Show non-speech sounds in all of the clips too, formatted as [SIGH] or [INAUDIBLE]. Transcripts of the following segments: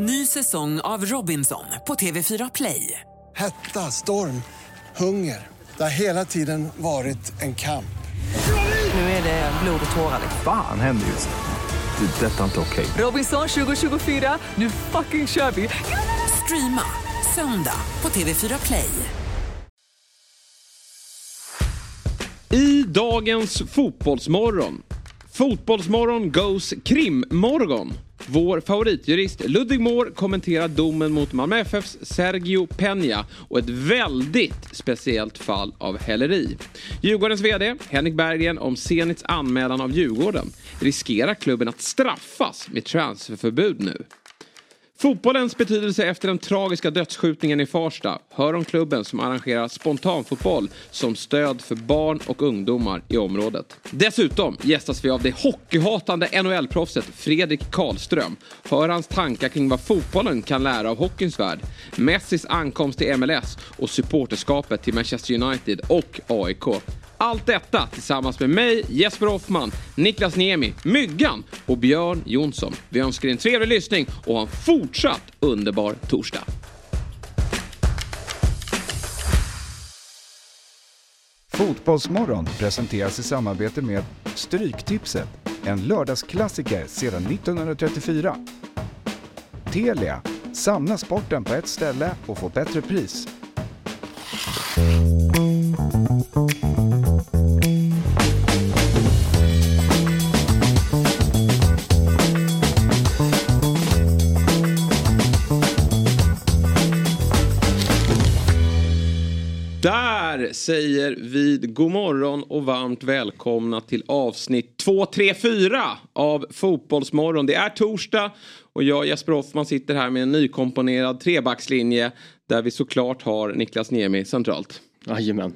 Ny säsong av Robinson på TV4 Play. Hetta, storm, hunger. Det har hela tiden varit en kamp. Nu är det blod och tårar. Fan händer just nu. Det. är Detta är inte okej. Robinson 2024, nu fucking kör vi! Streama söndag på TV4 Play. I dagens Fotbollsmorgon. Fotbollsmorgon goes krimmorgon. Vår favoritjurist Ludvig Mår kommenterar domen mot Malmö FFs Sergio Peña och ett väldigt speciellt fall av häleri. Djurgårdens VD Henrik Berggren om Zenits anmälan av Djurgården. Riskerar klubben att straffas med transferförbud nu? Fotbollens betydelse efter den tragiska dödsskjutningen i Farsta. Hör om klubben som arrangerar spontanfotboll som stöd för barn och ungdomar i området. Dessutom gästas vi av det hockeyhatande NHL-proffset Fredrik Karlström. Hör hans tankar kring vad fotbollen kan lära av hockeyns värld. Messis ankomst till MLS och supporterskapet till Manchester United och AIK. Allt detta tillsammans med mig, Jesper Hoffman, Niklas Niemi, Myggan och Björn Jonsson. Vi önskar er en trevlig lyssning och ha en fortsatt underbar torsdag. Fotbollsmorgon presenteras i samarbete med Stryktipset. En lördagsklassiker sedan 1934. Telia. Samla sporten på ett ställe och få bättre pris. Säger vi god morgon och varmt välkomna till avsnitt 234 av Fotbollsmorgon. Det är torsdag och jag Jesper Hoffman sitter här med en nykomponerad trebackslinje där vi såklart har Niklas Niemi centralt. Jajamän.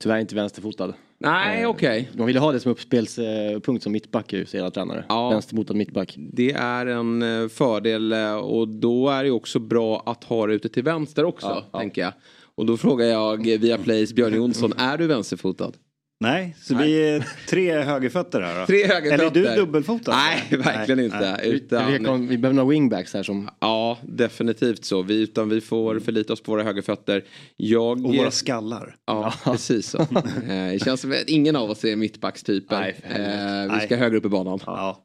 Tyvärr inte vänsterfotad. Nej, Eh, okej. De ville ha det som uppspelspunkt som mittback ju, säger alla tränare. Ja. Vänsterfotad mittback. Det är en eh, fördel eh, och då är det också bra att ha det ute till vänster också, Ja, ja. tänker jag. Och då frågar jag via Plays Björn Jonsson, är du vänsterfotad? Nej, så vi är tre högerfötter här då? Tre högerfötter. Eller är du dubbelfotad? Nej, verkligen Nej, inte. nej. Utan, Vi, kan, vi behöver några wingbacks här som... Ja, definitivt så. Vi, utan vi får förlita oss på våra högerfötter. Jag... Och våra skallar. Ja, precis så. [LAUGHS] Eh, Det känns som att ingen av oss är mittbackstypen. Nej, Eh, Vi ska Nej. högre upp i banan. Ja.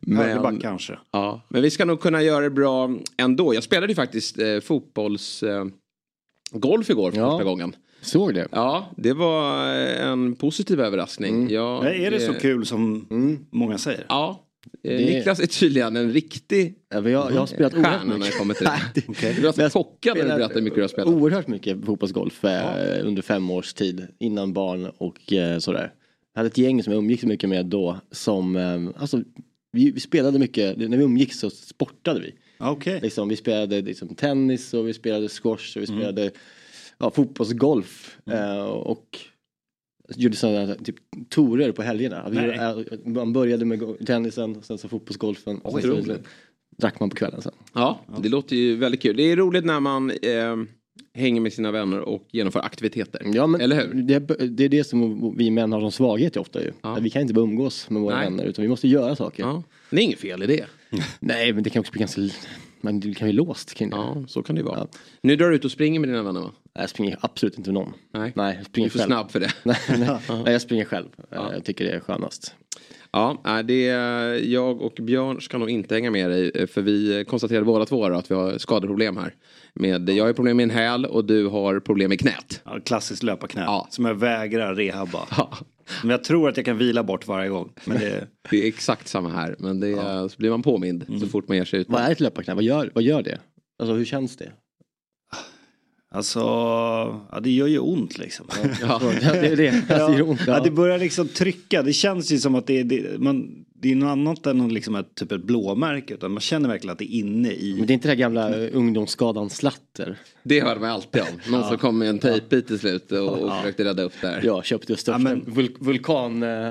Men- Högerback kanske. Ja, men vi ska nog kunna göra det bra ändå. Jag spelade ju faktiskt eh, fotbolls... Eh, golf igår för Ja. första gången. Såg det? Ja, det var eh, en positiv överraskning. Jag, Nej, är det så eh, kul som Mm. många säger? Ja. Eh, Det- Niklas är tydligen en riktig Ja, men jag, jag har spelat oerhört stjärna när det mycket. kommer till det. [LAUGHS] Okej. Du var så Jag chockad när du berättade hur mycket du har spelat. Oerhört mycket fotbollsgolf eh, under fem års tid. Innan barn och eh, sådär. Jag hade ett gäng som jag umgicks mycket med då. Som, eh, alltså, vi, vi spelade mycket, när vi umgicks så sportade vi. Okej. Liksom, vi spelade liksom, tennis och vi spelade squash och vi spelade ja, fotbollsgolf. Eh, och gjorde sådana typ torer på helgerna. Vi, Nej. eh, man började med tennisen, och sen så fotbollsgolfen. Och sen så, drack man på kvällen sen. Ja, det låter ju väldigt kul. Det är roligt när man eh, hänger med sina vänner och genomför aktiviteter. Ja, men Eller hur? Det, det är det som vi män har som svaghet ofta ju. Ja. Att vi kan inte bara umgås med våra Nej. vänner utan vi måste göra saker. Ja. Det är inget fel i det. Nej men det kan också bli ganska, man det kan bli låst kring det. Ja, så kan det ju vara. Ja. Nu drar du ut och springer med dina vänner va? Jag springer absolut inte med någon. Nej. Nej, jag Du springer är för själv. snabb för det. [LAUGHS] Nej, nej, jag springer själv. Eh, Jag tycker det är skönast. Ja, nej, det är, jag och Björn ska nog inte hänga med dig. eh, För vi konstaterade båda två att vi har skadeproblem här. Med, jag har problem med en häl och du har problem med knät. Ja, klassiskt löparknä. Ja. Som jag vägrar rehabba. [LAUGHS] Ja, Men jag tror att jag kan vila bort varje gång. Men det, [LAUGHS] det är exakt samma här. Men det är, så blir man påmind så fort man ger sig ut. Vad är ett löparknä? Vad gör, vad gör det? Alltså hur känns det? alltså, ja, det gör ju ont liksom. Ja. [LAUGHS] Ja, det är det. Alltså, [LAUGHS] det ont. Ja, Ja. det börjar liksom trycka. Det känns ju som att det är, det, man, det är något annat än någon liksom ett, typ ett blåmärke. Utan man känner verkligen att det är inne Men i. det är inte det här gamla ungdomsskadan slatter. Det hörde man alltid om. Någon som kom med en tejpbit till slut och, och försökte rädda upp det här. Jag köpte största Ja, men- vul- vulkan... Eh,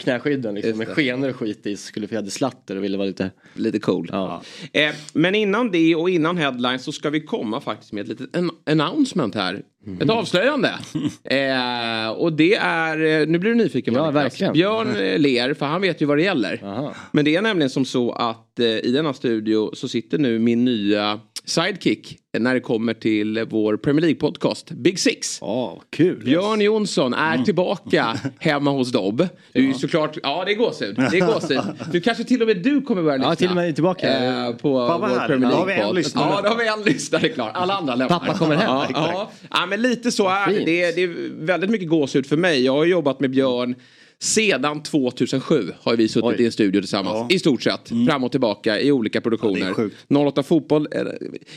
knäskydden liksom, med skenor och skit i. Skulle vi hade slatter och ville vara lite... Lite cool. Ja. Eh, men innan det och innan headlines så ska vi komma faktiskt med ett litet en announcement här. Mhm. Ett avslöjande. [LAUGHS] eh, och det är, eh, nu blir du nyfiken Ja, verkligen. Björn eh, ler för han vet ju vad det gäller. Aha. Men det är nämligen som så att eh, i denna studio så sitter nu min nya sidekick när det kommer till vår Premier League-podcast Big Six. Ja, kul. Björn Jonsson är Mm. tillbaka [LAUGHS] hemma hos Dobb. Du är ju såklart, ja det är gåshud. Det är gåshud. Du kanske till och med du kommer börja lyssna. Ja, till och med tillbaka. Eh, på vad vår härligt. Premier League-podd. Ja, då har vi en lyssnare klar. Alla andra lämnar. Pappa kommer hem. Ja, ja. ja, men lite så är det. Fint. det. är- Det är väldigt mycket gåshud för mig. Jag har jobbat med Björn sedan 2007 har vi suttit Oj. i en studio tillsammans. Ja. I stort sett. Fram och tillbaka i olika produktioner. Ja, det är sjukt. 08 Fotboll. eh,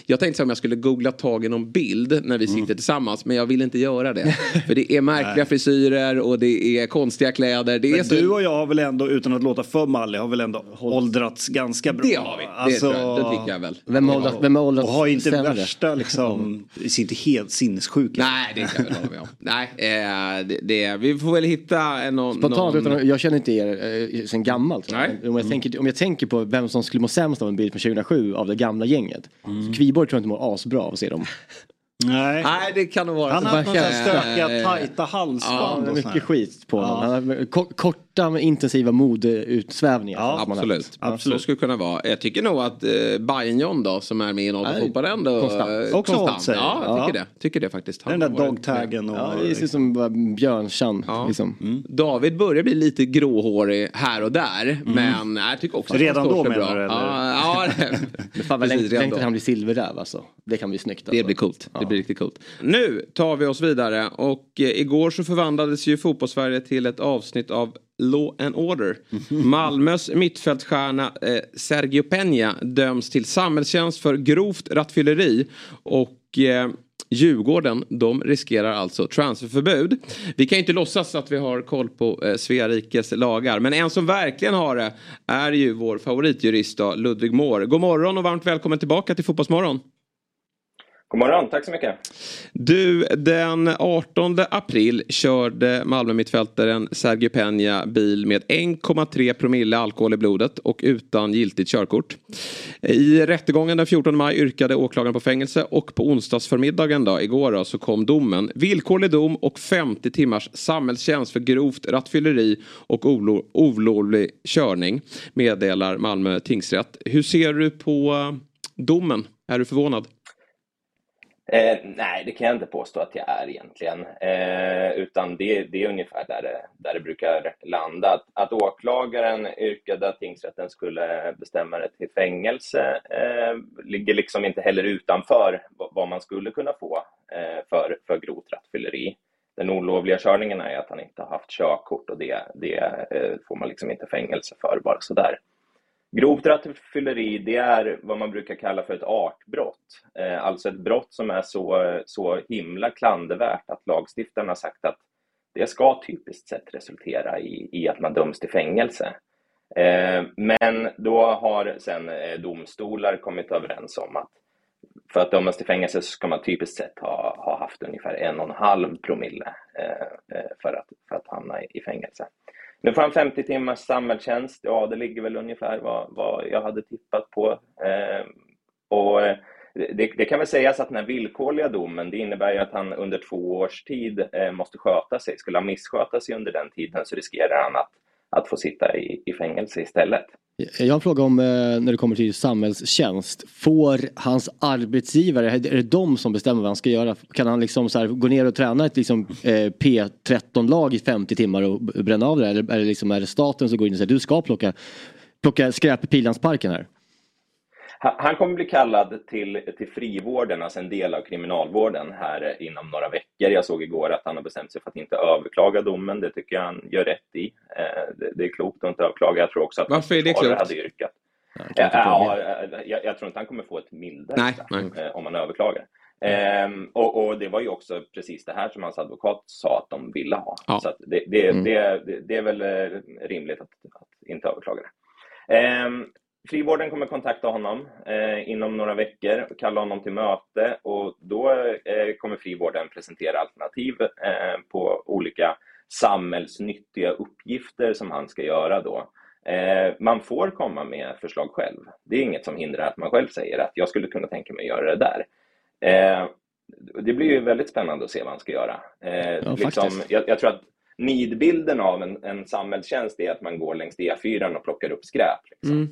Jag tänkte så om jag skulle googla tag i någon bild när vi sitter tillsammans. Men jag vill inte göra det. [LAUGHS] För det är märkliga frisyrer och det är konstiga kläder. Det är Men så... du och jag har väl ändå, utan att låta för mallig, har väl ändå åldrats ganska bra. Det har vi. Det Alltså, tror jag. Det tycker jag väl. Vem har åldrats, vem har åldrats Och har inte sämre? värsta liksom, ser inte helt sinnessjuk ut. Nej, det kan jag väl hålla med om. Nej, eh, det, det, vi får väl hitta en, någon... Spontant, någon... utan, jag känner inte er eh, sen gammalt. Nej. Om, jag tänker, om jag tänker på vem som skulle må sämst av en bild från 2007 av det gamla gänget. Mm. Så Kviborg tror jag inte mår asbra av att se dem. Nej. Nej, det kan nog vara Han har haft några stökiga tajta Ja, halsband det är och mycket sånt skit på honom. Han har ko- korta men intensiva modeutsvävningar. Ja, han Absolut. absolut. Så skulle det kunna vara. Jag tycker nog att eh, Bayern John då som är med i Nej, fotboll ändå konstant. eh, Också hållit sig. Ja, jag Ja. tycker det. Tycker det faktiskt. Den där dogtaggen och... Ja, det ser ut som bara Björnchan. Ja. Liksom. Mm. David börjar bli lite gråhårig här och där. Men jag tycker också Mm. Redan att han står då menar du, eller? Ja, ja det, fan vad längt, han blir silverräv alltså. Det kan bli snyggt. Det Alltså. blir coolt. Det Ja. blir riktigt coolt. Nu tar vi oss vidare och eh, igår så förvandlades ju fotbollssverige till ett avsnitt av Law and Order. Malmös mittfältstjärna eh, Sergio Peña döms till samhällstjänst för grovt rattfylleri och eh, Djurgården, de riskerar alltså transferförbud. Vi kan ju inte låtsas att vi har koll på eh, Svea rikes lagar. Men en som verkligen har det är ju vår favoritjurist då, Ludvig Mår. God morgon och varmt välkommen tillbaka till Fotbollsmorgon. God morgon, tack så mycket. Du, den 18 april körde Malmö-mittfältaren Sergio Peña bil med 1,3 promille alkohol i blodet och utan giltigt körkort. I rättegången den 14 maj yrkade åklagaren på fängelse och på onsdagsförmiddagen då, igår då, så kom domen. Villkorlig dom och 50 timmars samhällstjänst för grovt rattfylleri och olovlig körning meddelar Malmö tingsrätt. Hur ser du på eh, domen? Är du förvånad? Eh, nej, det kan jag inte påstå att jag är egentligen. Eh, utan det, det är ungefär där det, där det brukar landa. Att, att åklagaren yrkade att tingsrätten skulle bestämma det till fängelse eh, ligger liksom inte heller utanför vad, man skulle kunna få eh, för, för grovt rattfylleri. Den olovliga körningen är att han inte har haft körkort och det, det eh, får man liksom inte fängelse för bara sådär. Grovt rattfylleri, det är vad man brukar kalla för ett artbrott. Eh, alltså ett brott som är så, så himla klandervärt att lagstiftarna har sagt att det ska typiskt sett resultera i, i att man döms till fängelse. Eh, men då har sen eh, domstolar kommit överens om att för att dömas till fängelse så ska man typiskt sett ha, ha haft ungefär en och en halv promille eh, eh, för, att, för att hamna i, i fängelse. Nu får han 50 timmars samhällstjänst. Ja, det ligger väl ungefär vad, vad jag hade tippat på. Ehm, eh, och det, det kan väl sägas att den här villkorliga domen, det innebär ju att han under två års tid eh, måste sköta sig. Skulle han missköta sig under den tiden så riskerar han att, att få sitta i, i fängelse istället. Jag har en fråga om eh, när det kommer till samhällstjänst. Får hans arbetsgivare, är det de som bestämmer vad han ska göra? Kan han liksom så här, gå ner och träna ett liksom, eh, P13-lag i 50 timmar och bränna av det? Eller är det, liksom, är det staten som går in och säger du ska plocka, plocka skräp i Pildammsparken här? Han kommer bli kallad till, till frivården, alltså en del av kriminalvården här eh, inom några veckor. Jag såg igår att han har bestämt sig för att inte överklaga domen. Det tycker jag han gör rätt i. Eh, det, det är klokt att inte överklaga. Jag tror också att Varför är det klokt? hade yrkat. Ja, kan Ja, inte fråga. ja, eh, jag, jag tror inte han kommer få ett mildare Nej, straff nej. eh, om han överklagar. Ehm, och, och det var ju också precis det här som hans advokat sa att de ville ha. Ja. Så det, det, Mm. det, det, det är väl eh, rimligt att, att inte överklaga det. Ehm, frivården kommer kontakta honom eh, inom några veckor och kalla honom till möte och då eh, kommer frivården presentera alternativ eh, på olika samhällsnyttiga uppgifter som han ska göra då. Eh, man får komma med förslag själv. Det är inget som hindrar att man själv säger att jag skulle kunna tänka mig att göra det där. Eh, det blir ju väldigt spännande att se vad han ska göra. Eh, Ja, liksom, jag, jag tror att nidbilden av en, en samhällstjänst är att man går längs E4 och plockar upp skräp. Liksom. Eh,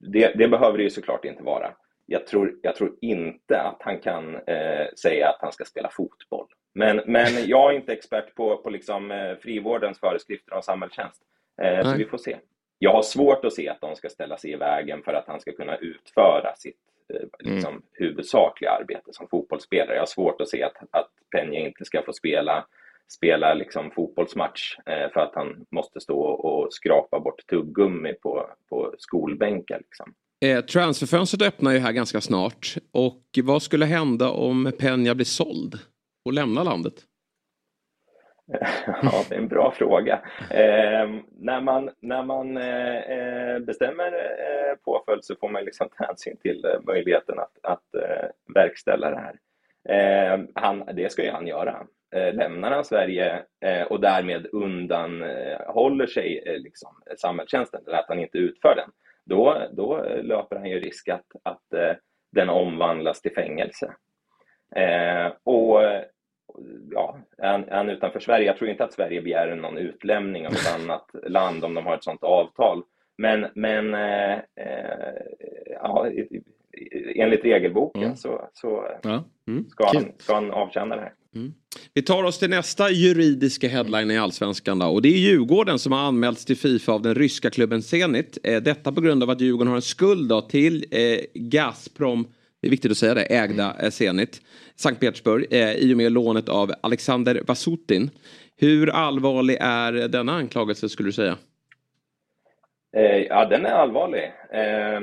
det, det behöver det ju såklart inte vara. Jag tror, jag tror inte att han kan eh, säga att han ska spela fotboll. Men, men jag är inte expert på, på liksom, eh, frivårdens föreskrifter om samhällstjänst. Eh, så vi får se. Jag har svårt att se att de ska ställa sig i vägen för att han ska kunna utföra sitt liksom, huvudsakliga arbete som fotbollsspelare. Jag har svårt att se att, att Peña inte ska få spela, spela liksom, fotbollsmatch eh, för att han måste stå och skrapa bort tuggummi på, på skolbänken. Liksom. Eh, transferfönstret öppnar ju här ganska snart. Och vad skulle hända om Peña blir såld och lämnar landet? [LAUGHS] Ja, det är en bra fråga. Eh, när man, när man eh, eh, bestämmer eh, påföljd så får man liksom ta hänsyn till eh, möjligheten att, att verkställa det här. Eh, han, det ska ju han göra. Eh, lämnar han Sverige eh, och därmed undanhåller sig eh, liksom, samhällstjänsten, eller att han inte utför den, då, då löper han ju risk att, att den omvandlas till fängelse. Och ja, är han, utanför Sverige, jag tror inte att Sverige begär någon utlämning av ett annat land om de har ett sådant avtal. Men, men eh, ja, enligt regelboken Mm. så, så Ja. Mm. ska, han, ska han avtjäna det här. Vi tar oss till nästa juridiska headline i Allsvenskan då. Och det är Djurgården som har anmälts till Fifa av den ryska klubben Zenit. Eh, detta på grund av att Djurgården har en skuld då till eh, Gazprom, det är viktigt att säga det, ägda eh, Zenit, Sankt Petersburg, eh, i och med lånet av Alexander Vasutin. Hur allvarlig är denna anklagelse skulle du säga? Eh, ja, den är allvarlig. Eh,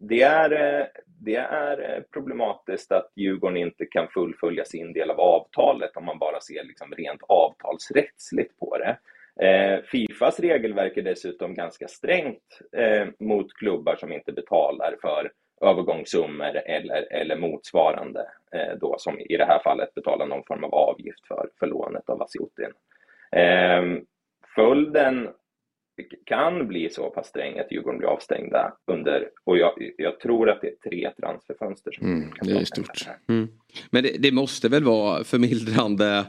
det, är, det är eh, problematiskt att Djurgården inte kan fullfölja sin del av avtalet om man bara ser liksom rent avtalsrättsligt på det. Eh, Fifas regelverk är dessutom ganska strängt eh, mot klubbar som inte betalar för övergångssummor eller, eller motsvarande, då, som i det här fallet betalar någon form av avgift för, för lånet av Vasiutin. Ehm, följden kan bli så pass sträng att Djurgården blir avstängda under, och jag, jag tror att det är tre transferfönster som Mm, kan det är stort. avstängda. Men det, det måste väl vara förmildrande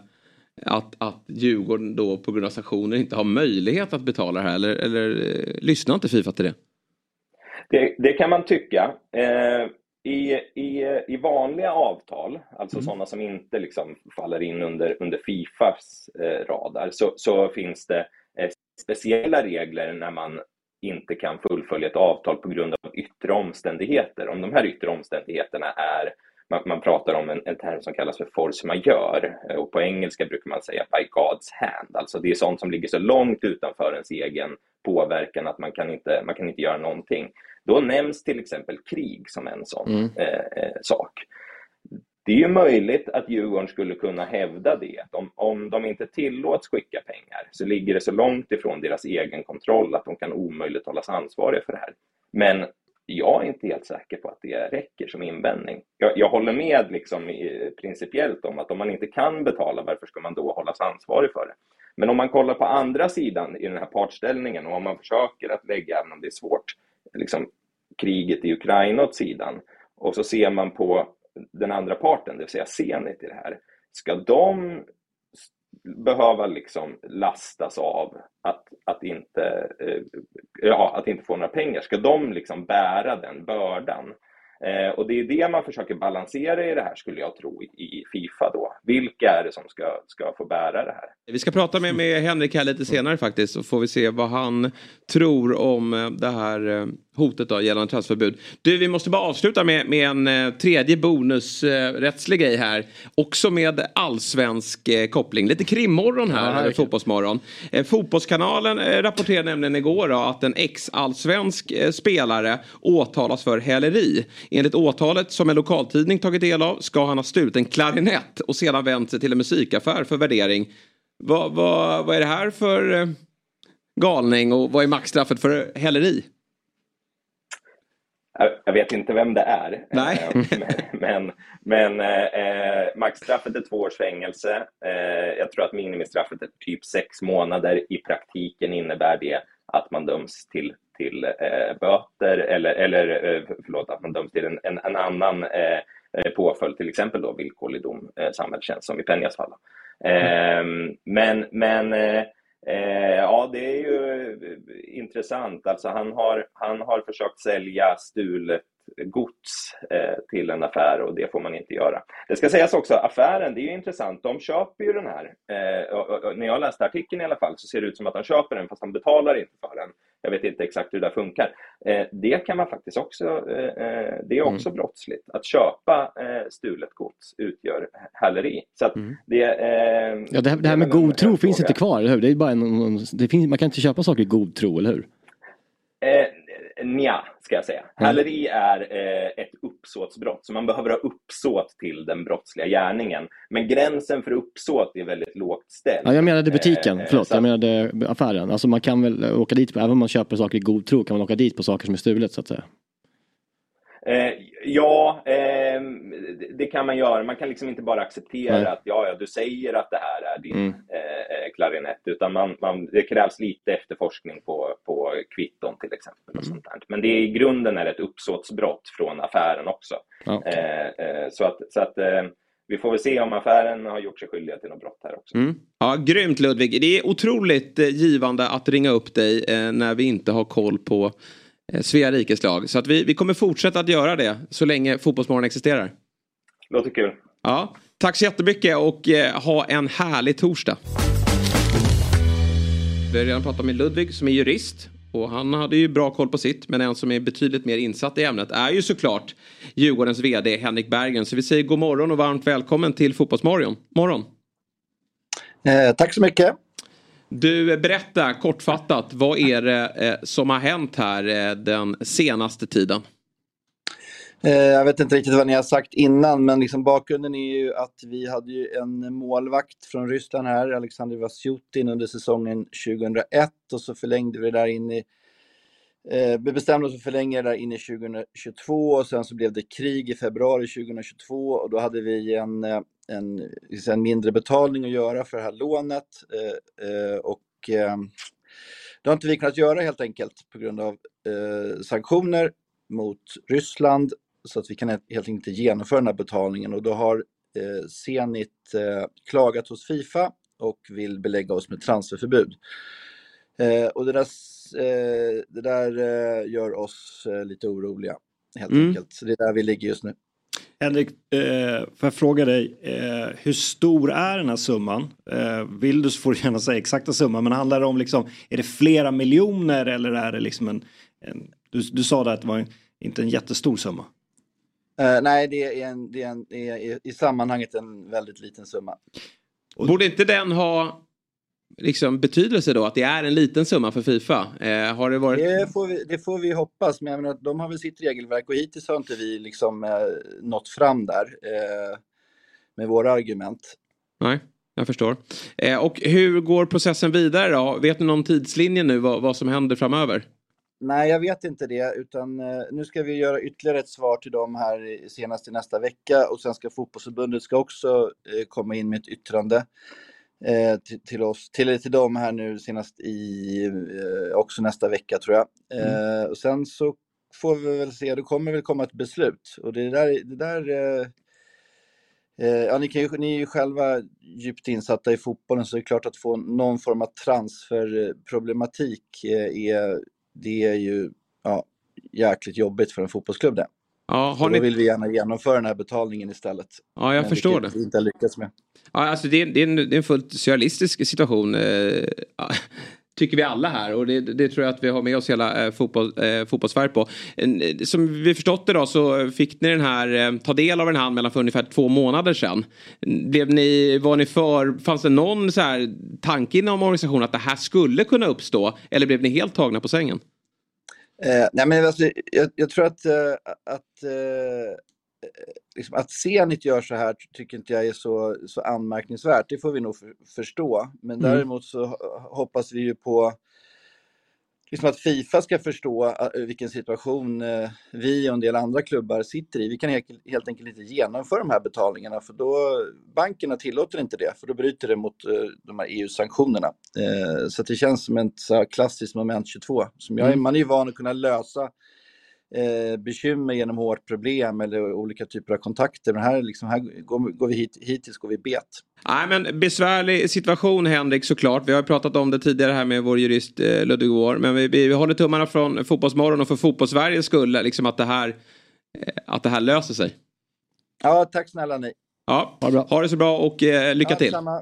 att, att Djurgården då på grund av sanktioner inte har möjlighet att betala det här eller, eller eh, lyssnar inte Fifa till det? Det, det kan man tycka. Eh, i, i, I vanliga avtal, alltså sådana som inte liksom faller in under, under Fifas eh, radar, så, så finns det speciella regler när man inte kan fullfölja ett avtal på grund av yttre omständigheter. Om de här yttre omständigheterna är, man, man pratar om en, en term som kallas för force majeure eh, och på engelska brukar man säga by God's hand. Alltså det är sånt som ligger så långt utanför ens egen påverkan att man kan inte, man kan inte göra någonting. Då nämns till exempel krig som en sån Mm. eh, eh, sak. Det är ju möjligt att Djurgården skulle kunna hävda det. Att om, om de inte tillåts skicka pengar så ligger det så långt ifrån deras egen kontroll att de kan omöjligt hållas ansvariga för det här. Men jag är inte helt säker på att det räcker som invändning. Jag, jag håller med liksom i, principiellt om att om man inte kan betala, varför ska man då hållas ansvarig för det? Men om man kollar på andra sidan i den här partställningen och om man försöker att lägga, även om det är svårt, liksom kriget i Ukraina åt sidan och så ser man på den andra parten, det vill säga Zenit i det här. Ska de behöva liksom lastas av att, att, inte, eh, ja, att inte få några pengar? Ska de liksom bära den bördan? Eh, och det är det man försöker balansera i det här skulle jag tro i, Fifa då. Vilka är det som ska, ska få bära det här? Vi ska prata med, med Henrik här lite senare faktiskt så får vi se vad han tror om eh, det här eh, hotet då gällande transferförbud. Du, vi måste bara avsluta med, med en eh, tredje bonusrättslig grej här. Också med allsvensk eh, koppling. Lite krimmorgon här, Ja, fotbollsmorgon. Eh, fotbollskanalen eh, rapporterade nämligen igår då, att en ex-allsvensk eh, spelare åtalas för häleri. Enligt åtalet som en lokaltidning tagit del av ska han ha stulit en klarinett och sedan vänt sig till en musikaffär för värdering. Vad, vad, vad är det här för eh, galning och vad är maxstraffet för häleri? Jag, vet inte vem det är. Nej. Eh, men men eh, maxstraffet är två års fängelse. Eh, jag tror att minimistraffet är typ sex månader. I praktiken innebär det att man döms till, till eh, böter eller, eller eh, förlåt, att man döms till en, en, en annan eh, eh påföljd, till exempel då villkorlig dom, eh, samhällstjänst, som i Penjas fall. Eh, men men eh, ja, det är ju eh, intressant. Alltså han har, han har försökt sälja stulet gods eh, till en affär och det får man inte göra. Det ska sägas också, affären, det är ju intressant, de köper ju den här. Eh, när jag läste artikeln i alla fall så ser det ut som att de köper den fast de betalar inte för den. Jag vet inte exakt hur det funkar. Eh, det kan man faktiskt också, det är också mm. brottsligt. Att köpa stulet gods utgör häleri. Så mm. det, ja, det, här, det här med god tro finns inte kvar, eller hur? Det är bara en, det finns, man kan inte köpa saker i god tro, eller hur? Eh, nja, ska jag säga. Mm. Häleri är eh, ett uppsåtsbrott, så man behöver ha uppsåt till den brottsliga gärningen. Men gränsen för uppsåt är väldigt lågt ställd. Ja, jag menade butiken, eh, förlåt, så... jag menade affären. Alltså man kan väl åka dit, även om man köper saker i god tro, kan man åka dit på saker som är stulet så att säga. Eh, ja, eh, det kan man göra. Man kan liksom inte bara acceptera Nej. att ja, ja, du säger att det här är din mm. eh, klarinett, utan man, man, det krävs lite efterforskning på, på kvitton till exempel. Och mm. sånt där. Men det är, i grunden är ett uppsåtsbrott från affären också. Okay. Eh, eh, så att, så att eh, vi får väl se om affären har gjort sig skyldiga till något brott här också. Mm. Ja, grymt Ludvig. Det är otroligt givande att ringa upp dig när vi inte har koll på Eh, Svea rikes lag. Så att vi, vi kommer fortsätta att göra det så länge Fotbollsmorgon existerar. Låter kul. Ja, tack så jättemycket och eh, ha en härlig torsdag. Vi har redan pratat med Ludvig som är jurist. Och han hade ju bra koll på sitt. Men en som är betydligt mer insatt i ämnet är ju såklart Djurgårdens vd Henrik Bergen. Så vi säger god morgon och varmt välkommen till Fotbollsmorgon. Morgon. Eh, tack så mycket. Du, berätta kortfattat, vad är det eh, som har hänt här eh, den senaste tiden? Eh, jag vet inte riktigt vad ni har sagt innan, men liksom bakgrunden är ju att vi hade ju en målvakt från Ryssland här, Alexander Vasjutin, under säsongen 2001 och så förlängde vi det där in i vi bestämde oss för att förlänga det där in i 2022 och sen så blev det krig i februari 2022 och då hade vi en en, en mindre betalning att göra för det här lånet. Eh, eh, och eh, det har inte vi kunnat göra helt enkelt på grund av sanktioner mot Ryssland så att vi kan helt enkelt inte genomföra den här betalningen och då har Zenit klagat hos Fifa och vill belägga oss med transferförbud. och det där, det där gör oss lite oroliga helt mm. enkelt. Så det är där vi ligger just nu. Henrik, eh, får jag fråga dig, eh, hur stor är den här summan? Eh, vill du så får du gärna säga exakta summan, men handlar det om liksom, är det flera miljoner eller är det liksom en, en du, du sa det att det var en, inte en jättestor summa? Uh, nej, det är, en, det är, en, det är i sammanhanget en väldigt liten summa. Borde inte den ha liksom, betydelse då? Att det är en liten summa för Fifa? Eh, har det, varit... det, får vi, det får vi hoppas, men jag menar, de har väl sitt regelverk och hittills har inte vi liksom, eh, nått fram där eh, med våra argument. Nej, jag förstår. Eh, och hur går processen vidare då? Vet ni någon tidslinje nu vad, vad som händer framöver? Nej, jag vet inte det, utan eh, nu ska vi göra ytterligare ett svar till dem här senast i nästa vecka och sen ska fotbollsförbundet ska också eh, komma in med ett yttrande eh, till, till, oss, till, till dem här nu senast i, eh, också nästa vecka tror jag. Mm. Eh, och sen så får vi väl se, det kommer väl komma ett beslut och det där, det där eh, Ja, ni, kan ju, ni är ju själva djupt insatta i fotbollen så det är klart att få någon form av transferproblematik är, det är ju ja, jäkligt jobbigt för en fotbollsklubb det. Ja, har ni... då vill vi gärna genomföra den här betalningen istället. Ja, jag Men förstår det. Vi inte lyckats med. Ja, alltså det, är, det, är en, det är en fullt surrealistisk situation. Eh, [LAUGHS] tycker vi alla här och det, det, tror jag att vi har med oss hela eh, fotboll, eh, fotbollssverige på. Eh, som vi förstått det då så fick ni den här, eh, ta del av den här mellan för ungefär två månader sedan. Blev ni, var ni för, fanns det någon så här tanke inom organisationen att det här skulle kunna uppstå? Eller blev ni helt tagna på sängen? Eh, nej men alltså, jag, jag tror att, eh, att, eh, liksom att Zenit gör så här tycker inte jag är så, så anmärkningsvärt. Det får vi nog för, förstå. Men mm. däremot så hoppas vi ju på liksom att Fifa ska förstå eh, vilken situation eh, vi och en del andra klubbar sitter i. Vi kan helt, enkelt inte genomföra de här betalningarna för då bankerna tillåter inte det för då bryter det mot eh, de här EU-sanktionerna. Så det känns som ett klassiskt moment 22 som jag, är- man är ju van att kunna lösa eh, bekymmer genom hårt problem eller olika typer av kontakter. Men här, liksom, här går, går vi hit, hittills går vi bet. Nej men besvärlig situation Henrik såklart. Vi har pratat om det tidigare här med vår jurist eh, Ludvig Wår. Men vi, vi, vi håller tummarna från Fotbollsmorgon och för Fotbollssveriges skull. Liksom att det här, eh, att det här löser sig. Ja, tack snälla ni. Ja, ha det, bra. Ha det så bra och eh, lycka Ja, till. samma.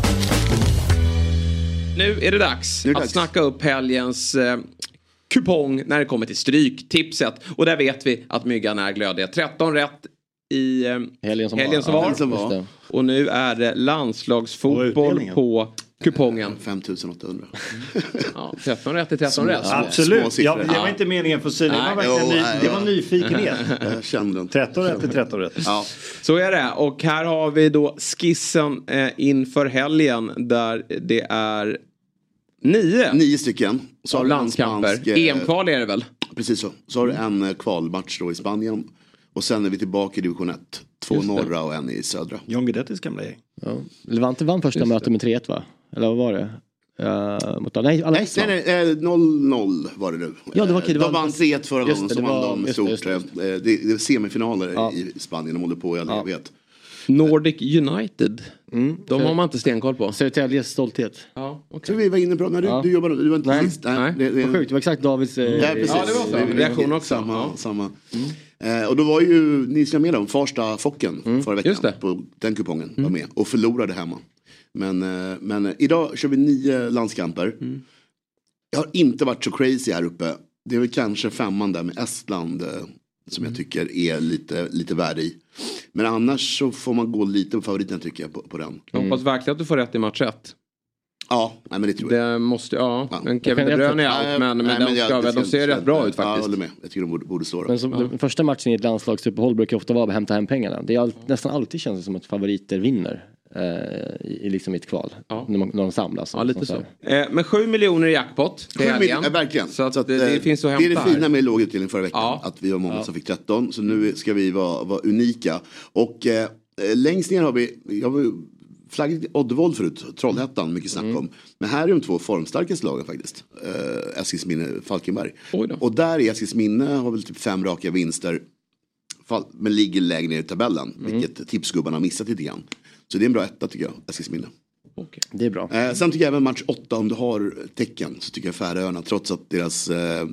Nu är det dags är det att dags. snacka upp helgens eh, kupong när det kommer till Stryktipset. Och där vet vi att Myggan är glödiga. 13 rätt i eh, Helgen som helgen som var. som var. Och nu är det landslagsfotboll på kupongen. 5800. [LAUGHS] Ja, 13 rätt är 13 rätt. Absolut, ja, det var inte meningen för synen. Det var Nej. ny, nej, det ja. var nyfikenhet. [LAUGHS] Jag kände den. 13 rätt är 13 rätt. Ja. Så är det. Och här har vi då skissen eh, inför helgen där det är nio, Nio stycken. Så har av landskamper. spansk, eh, EM-kval är det väl? Precis så. Så har du en eh, kvalmatch då i Spanien. Och sen är vi tillbaka i division 1. Två Just det. norra och en i södra. John Guidettis gamla gäng. Ja. Levante vann första mötet med 3-1 va? Eller vad var det? Uh, mot, nej, alla Nej, nej, nej, eh, 0-0 var det nu. Ja, det var okej, det de var- vann 3-1 förra gången, så det vann var- de just stort. just det, just eh, Det, det är semifinaler Ja. i Spanien, de håller på i all Ja. evighet. Nordic United. Mm. De har man inte stenkoll på. Södertäljes stolthet. Ja, Så vi var inne på, när du, Ja. du jobbade, du var inte Nej. sist. Nej. det, det, Vad sjukt, det var exakt Davids... Eh, Ja, precis. Ja, det var så. Reaktion också. Samma, Ja. samma. Eh, och då var ju, ni ska med om, Farsta Focken förra veckan. På den kupongen var med och förlorade hemma. Men, eh, men idag kör vi nio landskamper. Jag har inte varit så crazy här uppe. Det är väl kanske femman där med Estland eh, som jag tycker är lite, lite värde i. Men annars så får man gå lite på favoriten tycker jag på, på den. Jag hoppas verkligen att du får rätt i match 1. Ja, nej, men det tror jag. Det måste, ja. Ja. Men Kevin De Bruyne är out. Men, men nej, de, jag- ska, det de ser rätt bra ut Ja, jag faktiskt. håller med. Jag tycker de borde, borde slå Men dem. som, den första matchen i ett landslagsuppehåll brukar ofta vara att hämta hem pengarna. Det är all, nästan alltid känns det som att favoriter vinner. Eh, i, liksom i ett kval. Ja. När, man, när de samlas. Ja, lite så. Eh, men 7 miljoner i jackpot helgen. ja, verkligen. Så att att, det, det eh, finns att Det är hämta det fina med låg utdelning förra veckan. Ja. Att vi var många som fick 13. Så nu ska vi vara, vara unika. Och eh, längst ner har vi, jag flaggat Oddevold förut, Trollhättan, mycket snack Mm. om. Men här är de två formstarkaste lagen faktiskt. Eh, Eskilsminne, Falkenberg. Och där är Eskilsminne, har väl typ fem raka vinster. Men ligger lägre ner i tabellen. Mm. Vilket tipsgubbarna har missat lite grann. Så det är en bra etta tycker jag, Eskilsminne. Okej. Det är bra. Eh, sen tycker jag även match 8 om du har tecken så tycker jag Färöarna trots att deras eh,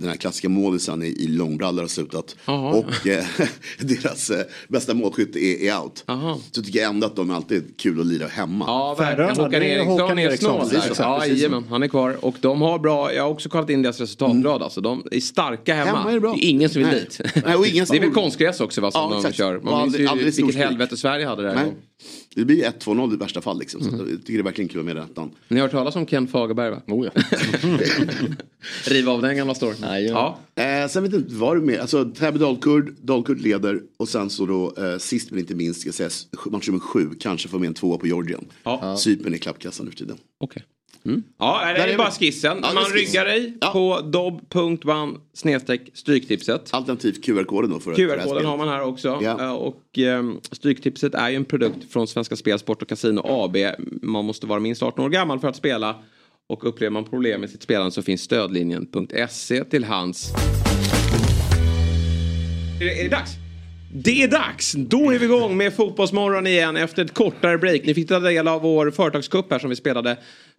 den här klassiska målisen i, i långbrallor har slutat Jaha. och eh, [LAUGHS] deras eh, bästa målskytt är, är out. Jaha. Så tycker jag ändå att de alltid är kul att lira hemma. Ja. Färöarna, Håkan det Eriksson Håkan är Eriksson, snål jajamän, han är kvar. Och de har bra, jag har också kollat in deras resultatrad alltså. De är starka hemma. Hemma är det bra. är ingen som vill Nej. dit. Nej, och ingen [LAUGHS] det är väl konstgräs också va, som Ja, de exakt. kör. Man minns ju vilket helvete Sverige hade där. Det blir 1-2-0 i värsta fall liksom. Så jag tycker det är verkligen kul med ettan. Ni har hört talas om Ken Fagerberg va? Oh, ja. [LAUGHS] Riva av den gamla storyn. Nej, ja. Ja. Eh, sen vet jag inte vad det är med. Alltså Täby Dalkurd, Dalkurd leder och sen så då eh, sist men inte minst ska jag säga match nummer sju kanske får med en tvåa på Georgien. Ja. Cypern i klappkassan nu för tiden. Okej. Mm. Ja, det är är bara skissen. Ja, Man ryggar dig Ja. på snedstreck stryktipset. Alternativt QR-koden då QR-koden har man här också. Ja. Eh, Och ehm, Stryktipset är ju en produkt från Svenska Spel, Sport och Casino AB. Man måste vara minst 18 år gammal för att spela. Och upplever man problem med sitt spelande så finns stödlinjen.se till hands. Är det, är det dags? Det är dags! Då är vi igång med Fotbollsmorgon igen efter ett kortare break. Ni fick ta del av vår företagscup här som vi spelade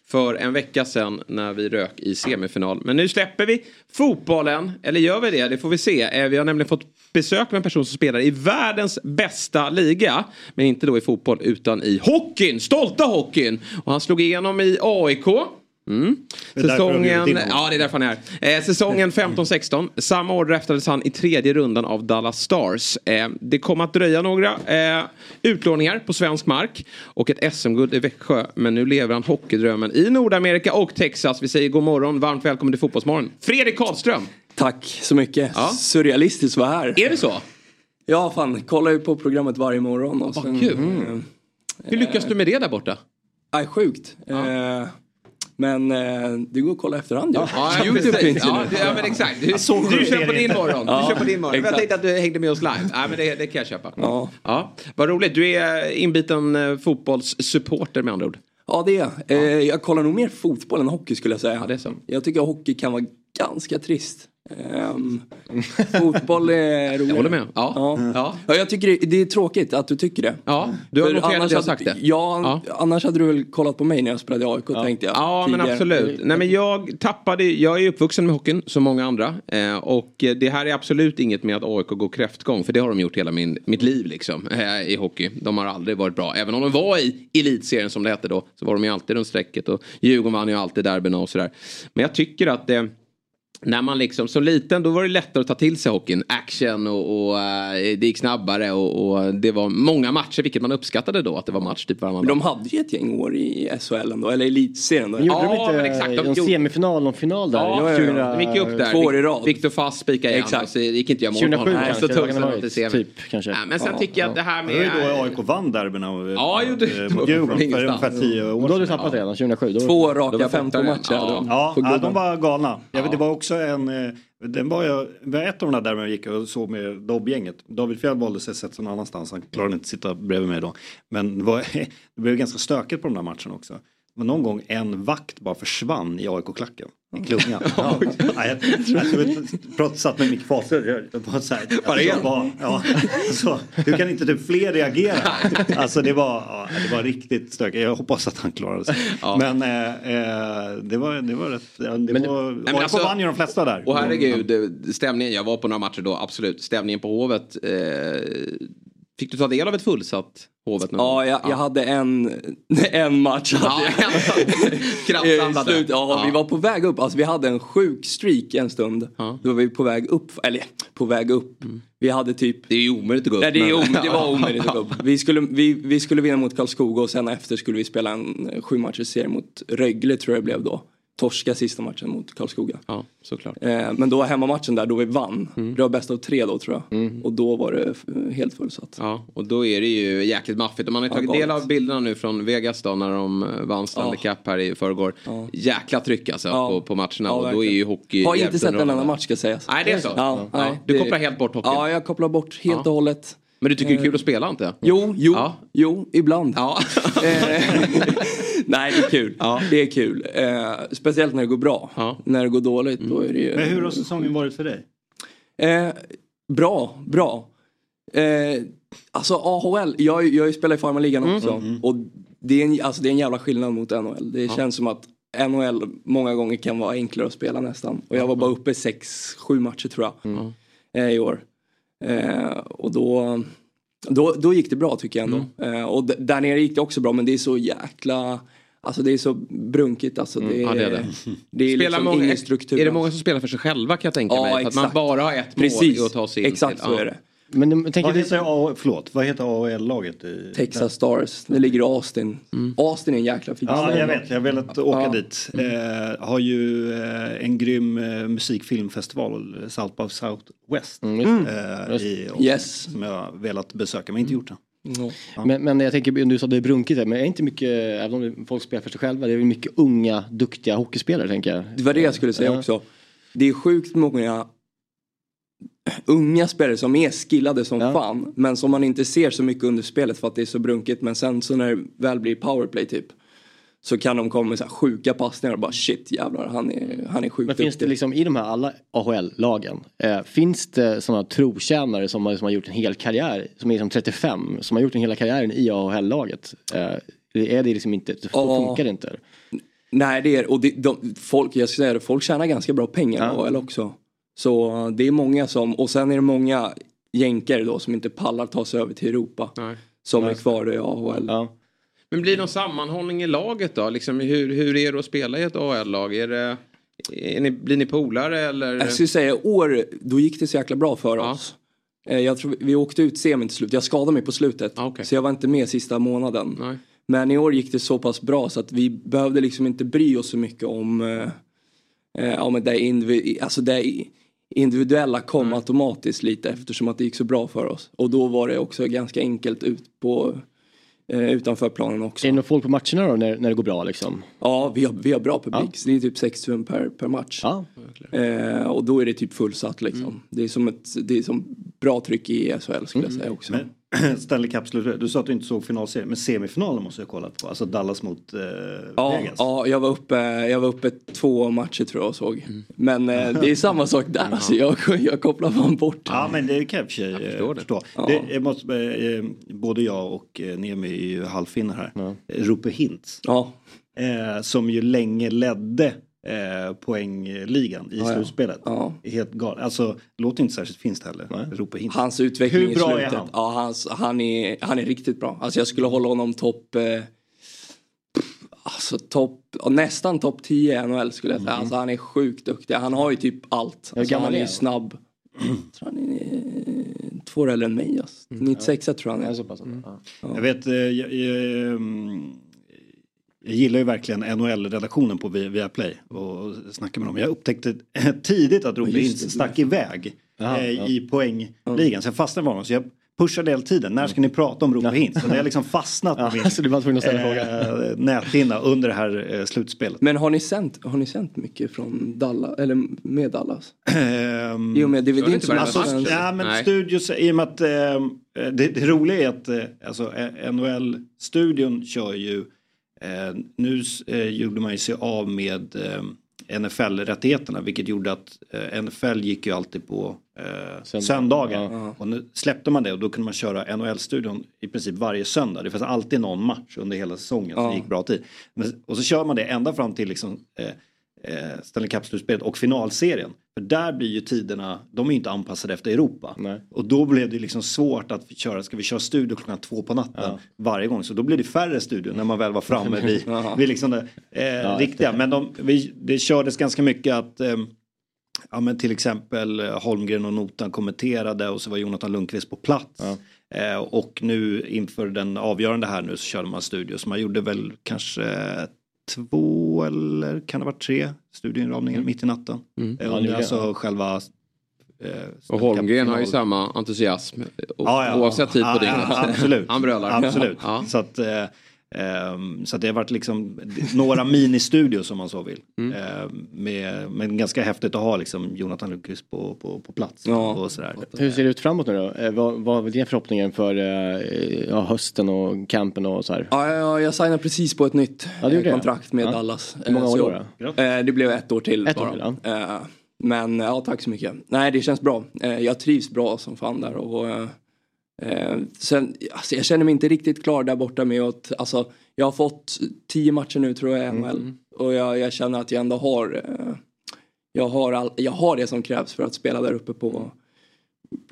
för en vecka sedan när vi rök i semifinal. Men nu släpper vi fotbollen, eller gör vi det? Det får vi se. Eh, vi har nämligen fått besök med en person som spelar i världens bästa liga. Men inte då i fotboll utan i hockeyn, stolta hockeyn. Och han slog igenom i AIK. Mm. Säsongen, ja det är därför han är här. Eh, säsongen 15-16. Samma år draftades han i tredje rundan av Dallas Stars. Eh, det kom att dröja några eh, utlåningar på svensk mark och ett SM-guld i Växjö. Men nu lever han hockeydrömmen i Nordamerika och Texas. Vi säger god morgon, varmt välkommen till Fotbollsmorgon. Fredrik Karlström. Tack så mycket. Surrealistiskt att vara här. Är det så? Ja, fan. Kollar ju på programmet varje morgon. Och Vad sen, kul. eh, Hur lyckas du med det där borta? Nej, sjukt. Eh, men eh, det går att kolla efterhand ju. Ja, Youtube precis. finns ju ja, nu. ja, men exakt. Du, du på det din morgon. Du Ja, kör på din morgon. Men Jag exakt. tänkte att du hängde med oss live. Ja, men det, det kan jag köpa. Ja. Ja. Vad roligt. Du är inbiten eh, fotbollssupporter med andra ord. Ja, det är jag. eh, Jag kollar nog mer fotboll än hockey skulle jag säga. Ja, det är så. Jag tycker att hockey kan vara ganska trist. Ehm, fotboll är roligare. [LAUGHS] Jag håller med. Ja. Ja. Ja. Ja, jag tycker det, det är tråkigt att du tycker det. Ja, du har noterat att jag sagt det. Ja, annars hade du väl kollat på mig när jag spelade i AIK tänkte jag. Ja, men tidigare. absolut. Nej, men jag tappade, jag är uppvuxen med hockeyn som många andra. Eh, och det här är absolut inget med att AIK går kräftgång. För det har de gjort hela min, mitt liv liksom, eh, i hockey. De har aldrig varit bra. Även om de var i elitserien som det hette då. Så var de ju alltid runt strecket. Och Djurgården vann ju alltid derbyna och sådär. Men jag tycker att eh, när man liksom som liten då var det lättare att ta till sig hockeyn. Action och, och eh, det gick snabbare och, och det var många matcher vilket man uppskattade då att det var match typ varannan Men de hade ju ett gäng år i SHL ändå, eller elitserien då. Gjorde Ja, de inte men exakt, de någon gjorde- semifinal, någon final där? Ja, ja, ja. de gick ju upp där. Två år i rad. Viktor Fast spikade igen. Exakt. Så gick inte jag mål på 2007 honom. kanske, Så det tog kan sig ha de varit, till semin. typ, kanske. Ja, men sen Ja, tycker jag att det här Det var ju med... då AIK vann derbyna av Ja, gjorde det. eh, mot Djurgården för ungefär tio år Då har du sedan. tappat redan, 2007. Då... Två Det raka var 15 fortare. matcher. Ja. de var galna. Jag vet, det var också en, eh, den var jag, var ett av de där derbyna jag gick och såg med Dobb-gänget. David Fjell valde sig sätta någon annanstans, han klarade inte att sitta bredvid mig då. Men det, var, [LAUGHS] det blev ganska stökigt på de där matcherna också. Men någon gång en vakt bara försvann i AIK-klacken. I klungan. [LAUGHS] Ja. Ja, jag, jag, jag pratade, satt med. Jag så här, Var det alltså, bara, ja, alltså, Hur kan inte typ fler reagera? [LAUGHS] Alltså det var, ja, det var riktigt stökigt. Jag hoppas att han klarade sig. Ja. Men eh, eh, det, var, det var rätt... Det Men- var, men AIK alltså- vann ju de flesta där. Och herregud, stämningen, jag var på några matcher då, absolut. Stämningen på Hovet. Eh, fick du ta del av ett fullsatt Hovet? någon Ja, jag, jag hade en, [LAUGHS] en match. Ja, Hade [LAUGHS] kraftsamlade. slut, ja, Ja. vi var på väg upp. Alltså vi hade en sjuk streak en stund. Ja. Då var vi på väg upp. Eller på väg upp. Vi hade typ Det är ju omöjligt att gå upp. Nej, det, är om, det var omöjligt att gå upp. [LAUGHS] Vi skulle, vi, vi skulle vinna mot Karlskoga och sen efter skulle vi spela en sju matchers serie mot Rögle tror jag det blev då. Torska sista matchen mot Karlskoga. Ja, såklart. Eh, men då hemmamatchen där då vi vann. Mm. Det var bäst av tre då tror jag. Och då var det helt fullsatt. Ja, och då är det ju jäkligt maffigt. Och man har ju Ja, tagit del av bilderna nu från Vegas då när de eh, vann Stanley Ja. Cup här i förrgår. Ja. Jäkla tryck alltså Ja. på, på matcherna. Ja, och då är ju hockey Har inte sett en enda match ska sägas. Nej, det är så? Ja, nej, Du kopplar helt bort hockeyn? Ja, jag kopplar bort helt och hållet. Men du tycker det är Eh, kul att spela inte? Jo, jo, Ja. jo, ibland. Ja. Eh, [LAUGHS] Nej, det är kul. Ja. Det är kul. Eh, speciellt när det går bra. Ja. När det går dåligt då är det ju... Men hur har säsongen varit för dig? Eh, bra, bra. Eh, alltså AHL, jag, jag spelar i farmarligan också. Och det är, en, alltså, det är en jävla skillnad mot NHL. Det känns som att NHL många gånger kan vara enklare att spela nästan. Och jag var bara uppe i sex, sju matcher tror jag. Eh, I år. Eh, och då, då, då gick det bra tycker jag ändå. Eh, och där nere gick det också bra men det är så jäkla Alltså det är så brunkigt alltså. Det är, ja, det är det. det är liksom många, ingen struktur. Är det många som spelar för sig själva kan jag tänka Ja, mig? För att man exakt. bara har ett Precis. mål att ta sig in Exakt till. så Ja. är det. Men Vad du... heter, A- förlåt, vad heter AHL-laget? i- Texas Stars. Det ligger i Austin. Austin är en jäkla fin Ja, jag vet. Jag har velat åka Ja. dit. Eh, har ju eh, en grym eh, musikfilmfestival, South by Southwest. Mm, Mm. Eh, i Austin, Yes. Som jag har velat besöka, men inte gjort det. Ja. Men, men jag tänker, du sa det är brunkigt här, men är inte mycket, även om det- folk spelar för sig själva, det är väl mycket unga, duktiga hockeyspelare tänker jag. Det var det jag skulle säga Ja. också. Det är sjukt många unga spelare som är skillade som Ja. fan. Men som man inte ser så mycket under spelet för att det är så brunkigt. Men sen så när det väl blir powerplay typ. Så kan de komma med så här sjuka passningar och bara shit jävlar han är, han är sjukt Men finns det liksom i de här alla AHL-lagen, eh, finns det sådana trotjänare som, har- som har gjort en hel karriär, som är liksom 35, som har gjort en hela karriären i AHL-laget? Eh, är det liksom inte, så Ja. funkar det inte? Nej det är och det, de, folk, jag ska säga det, folk tjänar ganska bra pengar i AHL också. Så det är många som, och sen är det många jänkare då som inte pallar ta sig över till Europa. Som är kvar i AHL. Men blir det någon sammanhållning i laget då? Liksom, hur, hur är det att spela i ett AHL-lag? Är det, är ni, blir ni polare eller? Jag skulle säga år, då gick det så jäkla bra för oss. Eh, Jag tror vi åkte ut semin till slut. Jag skadade mig på slutet. Så jag var inte med sista månaden. Men i år gick det så pass bra så att vi behövde liksom inte bry oss så mycket om, eh, eh, om det, individ, alltså det individuella kom automatiskt lite eftersom att det gick så bra för oss. Och då var det också ganska enkelt ut på eh, utanför planen också. Är det någon folk på matcherna då när, när det går bra liksom? Ja, vi har, vi har bra publik. Så det är typ 6000 per, per match. Eh, och då är det typ fullsatt liksom. Det, är som ett, det är som bra tryck i SHL skulle jag säga också. Men [CLEARS THROAT] Stanley Cup slutet, du sa att du inte såg finalserien, men semifinalen måste jag kolla på. Alltså Dallas mot eh, Ja, Vegas. ja jag, var uppe, jag var uppe två matcher tror jag och såg. Men eh, [LAUGHS] det är samma sak där. Alltså, jag, jag kopplar fan bort. Ja men det kan jag i och för sig eh, förstår det. förstå. Ja. Det, jag måste, eh, både jag och eh, Nemi är ju halvfinnar här. Ja. Rupe Hintz. Ja. Eh, som ju länge ledde eh, poängligan i Ja, ja. slutspelet. Helt galet. Alltså, låter inte särskilt finskt heller. Hintz. Hans utveckling Hur i bra slutet. är han? Ja, hans, han, är, han är riktigt bra. Alltså jag skulle hålla honom topp... Eh, alltså topp... ja, Nästan topp 10 i NHL skulle jag säga. Alltså han är sjukt duktig. Han har ju typ allt. Alltså, han är ju snabb. Jag tror han är två år äldre än mig. Alltså. 96 tror jag han är. Mm. Jag vet, eh, jag, jag, mm, jag gillar ju verkligen NHL-redaktionen på Vi- Viaplay och snackar med dem. Jag upptäckte [LAUGHS] tidigt att det. stack iväg Jaha, eh, ja. i poängligan. Så jag fastnade med honom. Så jag pushade hela tiden. När ska ni prata om Rupe Hintz? Det har liksom fastnat [LAUGHS] på min så du var tvungen att ställa eh, näthinna under det här eh, slutspelet. Men har ni sänt, har ni sänt mycket från Dallas, eller med Dallas? Ehm, I och med inte alltså, ja, men Nej. studios, i och med att ehm, det, det roliga är att eh, alltså, eh, NHL-studion kör ju, eh, nu eh, gjorde man ju sig av med eh, NFL-rättigheterna vilket gjorde att eh, NFL gick ju alltid på eh, Söndag. söndagar. Ja. Och nu släppte man det och då kunde man köra NHL-studion i princip varje söndag. Det fanns alltid någon match under hela säsongen som Ja. gick bra tid. Men, och så kör man det ända fram till liksom, eh, eh, Stanley Cup-slutspelet och finalserien. För där blir ju tiderna, de är ju inte anpassade efter Europa. Och då blev det liksom svårt att köra, ska vi köra studio klockan två på natten varje gång. Så då blir det färre studior när man väl var framme vid, [LAUGHS] Ja. vid liksom det eh, riktiga. Men de, vi, det kördes ganska mycket att eh, Ja men till exempel Holmgren och Notan kommenterade och så var Jonathan Lundqvist på plats. Eh, och nu inför den avgörande här nu så körde man studio. Så man gjorde väl kanske två eller kan det vara tre studioinramningar mitt i natten. Mm. Eh, Ja, under alltså själva eh, Och Holmgren har ju samma entusiasm Ja, ja. oavsett tid på Ja, dygnet. ja, absolut. [LAUGHS] Han brölar. Absolut. Ja. Så att, ehm, så att det har varit liksom några ministudios om man så vill. Mm. Eh, med, men ganska häftigt att ha liksom Jonathan Lundqvist på, på, på plats. Och sådär. Hur ser det ut framåt nu då? Eh, vad, vad är dina förhoppningar för ja, hösten och campen och så här? Ja, jag, jag signade precis på ett nytt Ja, eh, det? kontrakt med Ja. Dallas. Hur många år så- då det blev ett år till Ett år bara. till, Eh, Men ja, tack så mycket. Nej, det känns bra. Jag trivs bra som fan där. Och, eh, sen, alltså, jag känner mig inte riktigt klar där borta med att, alltså, jag har fått tio matcher nu tror jag i NHL. Mm. Och jag, jag känner att jag ändå har, eh, jag har, all, jag har det som krävs för att spela där uppe på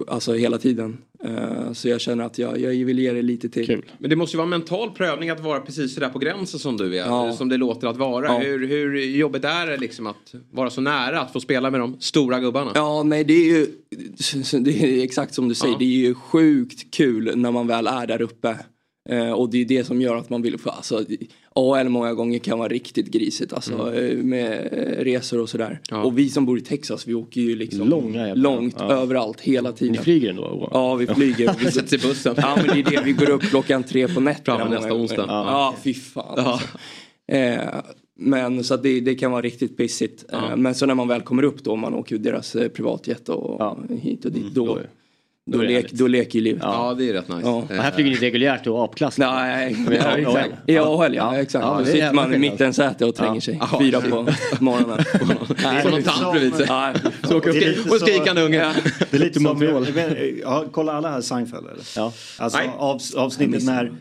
alltså hela tiden. Eh, Så jag känner att jag, jag vill ge det lite till. Men det måste ju vara en mental prövning att vara precis sådär på gränsen som du är. Ja. Som det låter att vara. Ja. Hur, hur jobbigt är det liksom att vara så nära att få spela med de stora gubbarna? Ja, nej det är ju [LAUGHS] det är exakt som du säger. Ja. Det är ju sjukt kul när man väl är där uppe. Eh, och det är det som gör att man vill få, alltså AL många gånger kan vara riktigt grisigt alltså Mm. eh, med eh, resor och sådär. Och vi som bor i Texas vi åker ju liksom Långa långt ja. överallt hela tiden. Ni flyger ändå? Ja, vi flyger. [LAUGHS] Vi sätter i bussen. Ja, men det är det. Vi går upp klockan tre på nätterna. Framme nästa onsdag. gånger. Ja. Ja, fy fan. Ja. Alltså. Eh, men så det, det kan vara riktigt pissigt. Ja. Eh, men så när man väl kommer upp då, man åker ju deras eh, privatjet och hit och dit. Då, Då, Då är det lek, då leker ju livet. Ja, det är rätt nice. Ja. Och här flyger ni reguljärt och apklass. Nej, Men ja, exakt. I AHL ja, exakt. Ja, Då det sitter man i mittensäte och tränger sig. Ja. Fyra på morgonen. [LAUGHS] Nej, Får någon tant bredvid sig. Så åker det och skrikande unge. Det är lite som, vet- ja, kolla alla här Seinfeld eller? Ja. Alltså avsnittet när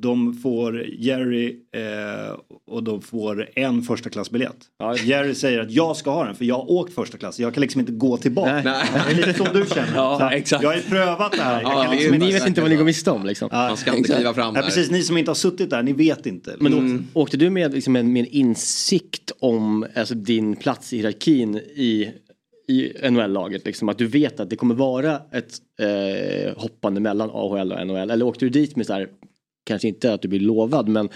de får Jerry eh, och de får en första klassbiljett. Jerry säger att jag ska ha den för jag har åkt första klass. Jag kan liksom inte gå tillbaka. Nej. Det är lite som du känner. Ja, exakt. Jag har ju prövat det här. Ja, liksom Ni vet inte vad ni går miste om liksom. Man ska inte kliva fram Ja, där. precis, ni som inte har suttit där, ni vet inte. Men Mm. åkte, du med, liksom, med, med en insikt om alltså, din plats i hierarkin i, i NHL-laget? Liksom, att du vet att det kommer vara ett eh, hoppande mellan AHL och NHL? Eller åkte du dit med så här, kanske inte att du blir lovad, men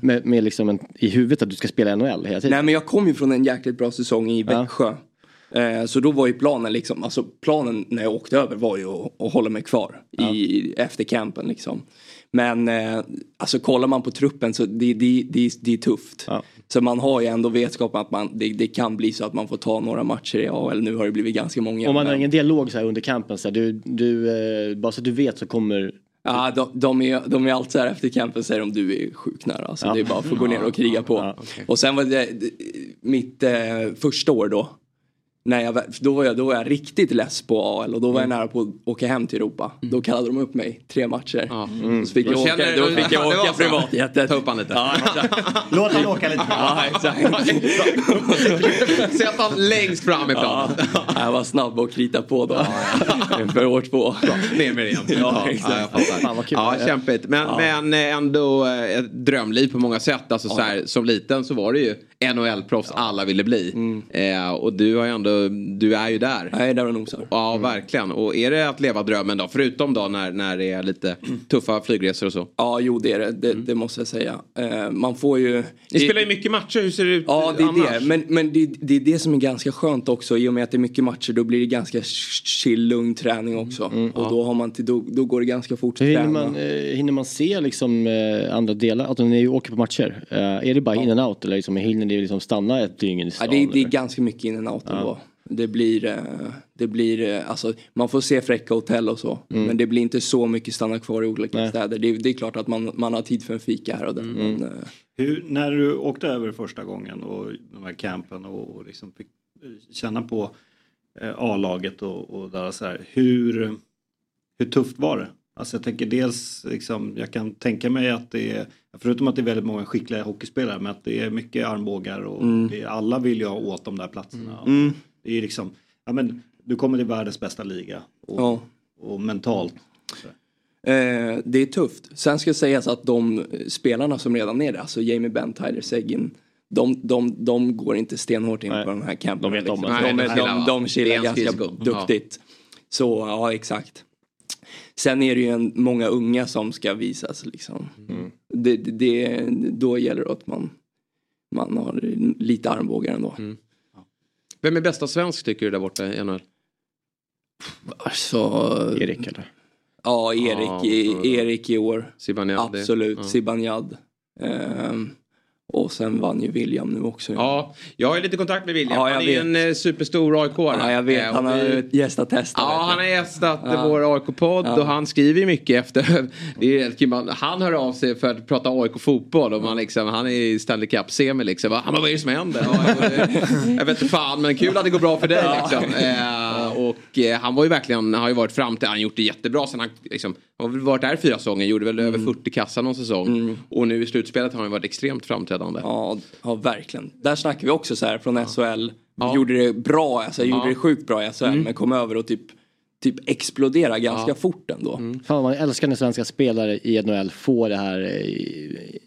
med, med liksom en, i huvudet att du ska spela NHL hela tiden? Nej men jag kom ju från en jäkligt bra säsong i Ja. Växjö. Eh, Så då var ju planen liksom, alltså planen när jag åkte över var ju att, att hålla mig kvar i, efter campen liksom. Men eh, alltså kollar man på truppen så det, det, det, det är tufft. Ja. Så man har ju ändå vetskap att man, det, det kan bli så att man får ta några matcher i AHL. Nu har det blivit ganska många. Om man har men- ingen dialog så här under campen, så här, du, du, eh, bara så att du vet så kommer Ja, de, de, är, de är alltid så här efter campen säger de du är sjukt nära. Alltså, Ja. Det är bara för att gå ner och kriga på. Ja, Och sen var det mitt eh, första år då. När jag, då, var jag, då var jag riktigt less på AL och då var Mm. jag nära på att åka hem till Europa. Då kallade de upp mig tre matcher. Ja. Så fick jag åka, då fick jag det var åka privatjetet. Ta upp han lite. Ja. Låt han åka lite. Ja, exakt. Sätt han längst fram i Ja, planen. jag var snabb och krita på då. För år två. Ner med det igen. Ja, exakt. Ja, kämpigt. Men, Ja. men eh, ändå eh, ett drömliv på många sätt. Alltså, så här, som liten så var det ju NHL-proffs alla ville bli. Mm. Eh, och du, har ju ändå, du är ju där. Jag är där och nosar. Ja, verkligen. Och är det att leva drömmen då? Förutom då när, när det är lite [CLEARS THROAT] tuffa flygresor och så. Ja, jo det är det. Det, det måste jag säga. Eh, man får ju... Ni det- spelar ju mycket matcher. Hur ser det ut Ja, det annars? är det. Men, men det, det är det som är ganska skönt också. I och med att det är mycket matcher då blir det ganska chill, lugn träning också. och då, har man till, då, då går det ganska fort att hinner träna. man, eh, hinner man se liksom, eh, andra delar? Att när ni åker på matcher, eh, är det bara in and out eller liksom, hinner ni liksom stanna ett dygn i Ja, stan? det, är- det är ganska mycket in and out ändå. Det blir, eh, det blir eh, alltså, man får se fräcka hotell och så. Men det blir inte så mycket stanna kvar i olika Nej. städer. Det, är- det är klart att man, man har tid för en fika här och där. Men, eh, Hur, när du åkte över första gången och de här campen och, och liksom fick känna på eh, A-laget och, och där så här, hur, hur tufft var det? Alltså jag tänker dels, liksom, jag kan tänka mig att det är, förutom att det är väldigt många skickliga hockeyspelare, men att det är mycket armbågar och Mm. det alla vill ju ha åt de där platserna. Mm. Det är liksom, ja men du kommer till världens bästa liga och, Ja. och mentalt. Eh, det är tufft. Sen ska sägas att de spelarna som redan är där, alltså Jamie Benn, Tyler Seguin, de, de, de går inte stenhårt in Nej. på de här campen. De vet om liksom. de, Nej, de, de de, chillar ganska duktigt. Så ja, exakt. Sen är det ju en, många unga som ska visas liksom. Mm. Det, det, det, då gäller det att man, man har lite armbågar ändå. Mm. Vem är bästa svensk tycker du där borta i NHL? Alltså, Erik eller? ja Erik, Ja, Erik i år. Zibanejad? Absolut, Ja. Zibanejad. Ehm, och sen vann ju William nu också. Ja, jag har lite kontakt med William. Ja, han är ju en eh, superstor aik Ja, jag vet. Han har gästat testet. Ja, vet han har gästat Ja. vår AIK-podd Ja. och han skriver ju mycket efter. [LAUGHS] Det är helt kul. Man- Han hör av sig för att prata AIK-fotboll och man liksom, han är i Stanley Cup-semi liksom. Va, vad är det som händer? Ja, jag- jag vet inte fan men kul att det går bra för dig liksom. [LAUGHS] Och eh, han var ju verkligen, har ju varit fram till, han har gjort det jättebra sen han liksom, han har väl varit där fyra säsonger, gjorde väl över 40 kassar någon säsong. Och nu i slutspelet har han varit extremt framträdande. Ja, ja, verkligen. Där snackar vi också så här från SHL. Ja. Gjorde det bra, alltså, gjorde Ja. det sjukt bra i SHL. Mm. Men kom över och typ, typ explodera ganska Ja. fort ändå. Fan man älskar när svenska spelare i NHL får det här eh,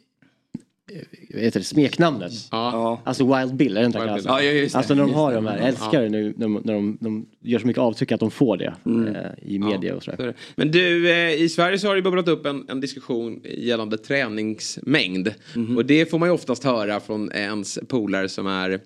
heter det, smeknamnet. Ja. Alltså Wild Bill, är det inte Wild Bill. Ja, ja, just det. Alltså när de Just har det. de här, jag älskar det nu när de, när de, de gör så mycket avtryck att de får det eh, i media och Så sådär. Men du, eh, i Sverige så har det bubblat upp en, en diskussion gällande träningsmängd. Och det får man ju oftast höra från ens polare som är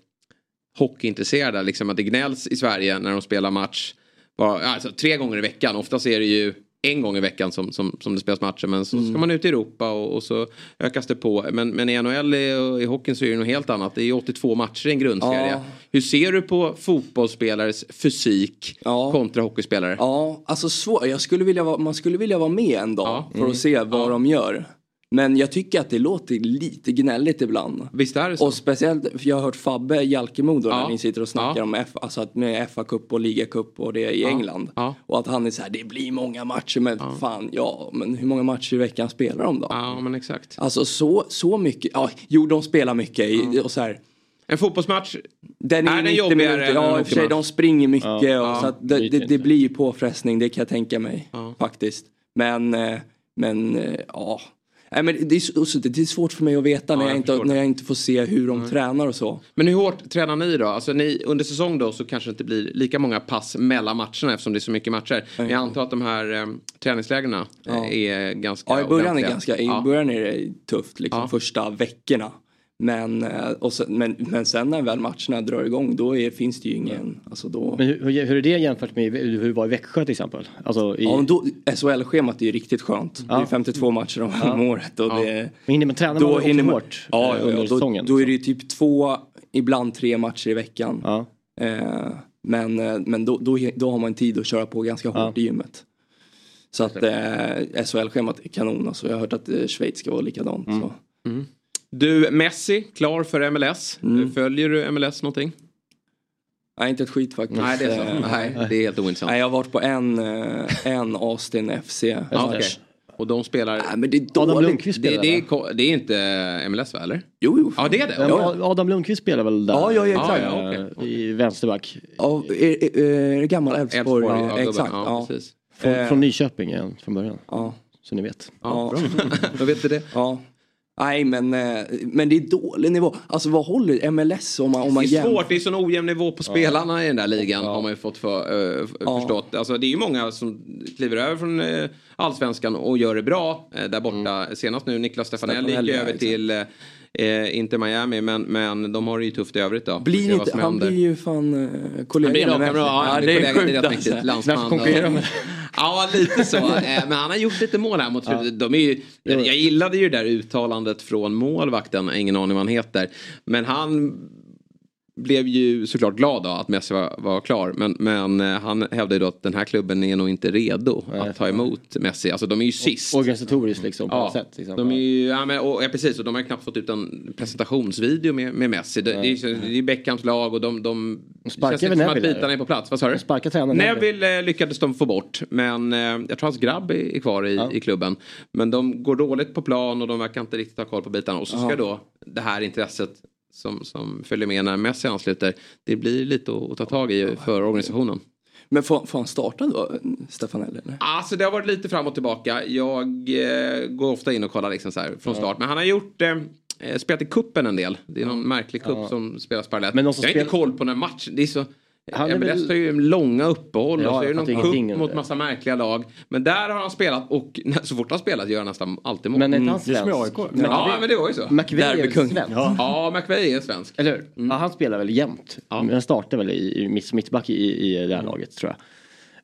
hockeyintresserade. Liksom att det gnälls i Sverige när de spelar match. Bara, alltså, tre gånger i veckan. Oftast är det ju en gång i veckan som, som, som det spelas matcher. Men så Mm. ska man ut i Europa och, och så ökas det på. Men, men i NHL och i hockeyn så är det något helt annat. Det är 82 matcher i en grundserie. Ja. Hur ser du på fotbollsspelares fysik kontra hockeyspelare? Ja, alltså svår. Jag skulle vilja vara, man skulle vilja vara med en dag för Mm. att se vad de gör. Men jag tycker att det låter lite gnälligt ibland. Visst är det så? Och speciellt, för jag har hört Fabbe Jalkemo då Ja. när ni sitter och snackar Ja. om F, alltså att med FA-cup och ligacup och det i Ja. England. Ja. Och att han är så här, det blir många matcher men fan, ja, men hur många matcher i veckan spelar de då? Ja, men exakt. Alltså så, så mycket, ja, jo de spelar mycket i, och så här. En fotbollsmatch, Den är, Är den 90 jobbigare minuter. Ja, i och för sig, de springer mycket. Ja. Och så det, det det blir ju påfrestning, det kan jag tänka mig. Faktiskt. Men, eh, men eh, ja. Nej, men det, är, det är svårt för mig att veta när, Ja, jag jag inte, när jag inte får se hur de tränar och så. Men hur hårt tränar ni då? Alltså ni, under säsong då så kanske det inte blir lika många pass mellan matcherna eftersom det är så mycket matcher. Men jag antar att de här eh, träningslägren eh, Ja. är ganska Ja, i början är, ordentliga. ganska, i Ja. början är det tufft, liksom första veckorna. Men, eh, sen, men, men sen när väl matcherna drar igång då är, finns det ju ingen, alltså då... Men hur, hur, är det jämfört med hur det var i Växjö till exempel? Alltså i... Ja, då, SHL-schemat är ju riktigt skönt. Det är 52 matcher om, Ja. om [LAUGHS] året. Och Ja. det, Men hinner man träna man också hinner hårt, ja, eh, ja, under ja, säsongen, Då, då är det ju typ två, ibland tre matcher i veckan. Eh, men eh, men då, då, då har man tid att köra på ganska hårt i gymmet. Så att eh, SHL-schemat är kanon. Alltså, jag har hört att eh, Schweiz ska vara likadant. Så. Mm. Du, Messi, klar för MLS. Följer du MLS någonting? Nej, inte ett skit faktiskt. Nej, det är så. Eh, Nej, det är helt ointressant. Nej, jag har varit på en, eh, en Austin FC. Okej. Och de spelar... Nej, men det är Adam dåligt. Lundqvist Det, spelar det, är, va? ko- det är inte MLS va, eller? Jo, jo. Ja, det är det. Ja, Adam Lundqvist spelar väl där? Ja, ja, ja, exakt. Ja, ja, Eh, I vänsterback. Ja, är, är, är det gammal Elfsborg? Ja, exakt. ja. Från, Eh, från Nyköping är han från början. Ja. Så ni vet. Ja. Då [LAUGHS] vet du det. Ja. Nej men, eh, men det är dålig nivå. Alltså vad håller MLS om man, om man Det är jämför? svårt, det är sån ojämn nivå på spelarna i den där ligan har man ju fått för, eh, förstått. Alltså, det är ju många som kliver över från eh, allsvenskan och gör det bra eh, där borta. Senast nu Niklas Stefanelli gick över exakt. till eh, Inter Miami men, men de har det ju tufft i övrigt då. Blir inte, han händer. blir ju fan eh, kollega Han blir med lagkamrat, Messi. ja, blir det är sjukt alltså. Landsman och- med. Ja, lite så. Eh, Men han har gjort lite mål här mot slutet. De är ju, jag, jag gillade ju det där uttalandet från målvakten, ingen aning vad han heter. Men han blev ju såklart glad då att Messi var, var klar. Men, men eh, han hävdade ju då att den här klubben är nog inte redo att ta emot Messi. Alltså de är ju sist. Organisatoriskt liksom på Ja, något sätt. Liksom. de är ju, ja, men, och, ja, precis, och de har ju knappt fått ut en presentationsvideo med, med Messi. Det, det, är, ju- det är Beckhams lag och de, de sparkar känns inte som att bitarna är på plats. Vad sa du? Sparka tränaren Neville eh, lyckades de få bort. Men eh, jag tror hans grabb är, är kvar i, i klubben. Men de går dåligt på plan och de verkar inte riktigt ha koll på bitarna. Och så ska Ja. då det här intresset som, som följer med när Messi ansluter. Det blir lite att, att ta tag i för organisationen. Men får, får han starta då, Stefanelli? Eller? Alltså det har varit lite fram och tillbaka. Jag eh, går ofta in och kollar liksom så här från start. Men han har gjort eh, spelat i kuppen en del. Det är någon märklig kupp Ja. som spelas parallellt. Men jag har som inte spel- koll på den matchen. Det är så... Han är MLS väl- har ju långa uppehåll Ja, och så är det någon cup ingenting. mot massa märkliga lag. Men där har han spelat och [LAUGHS] så fort han spelat gör han nästan alltid mål. Men är inte han Mm. svensk? Ja, men det var ju så. McVeigh är svensk? Ja, McVeigh är svensk. Eller hur? Ja, han spelar väl jämt. Men han startar väl i, i mitt, mittback i, i det här laget tror jag.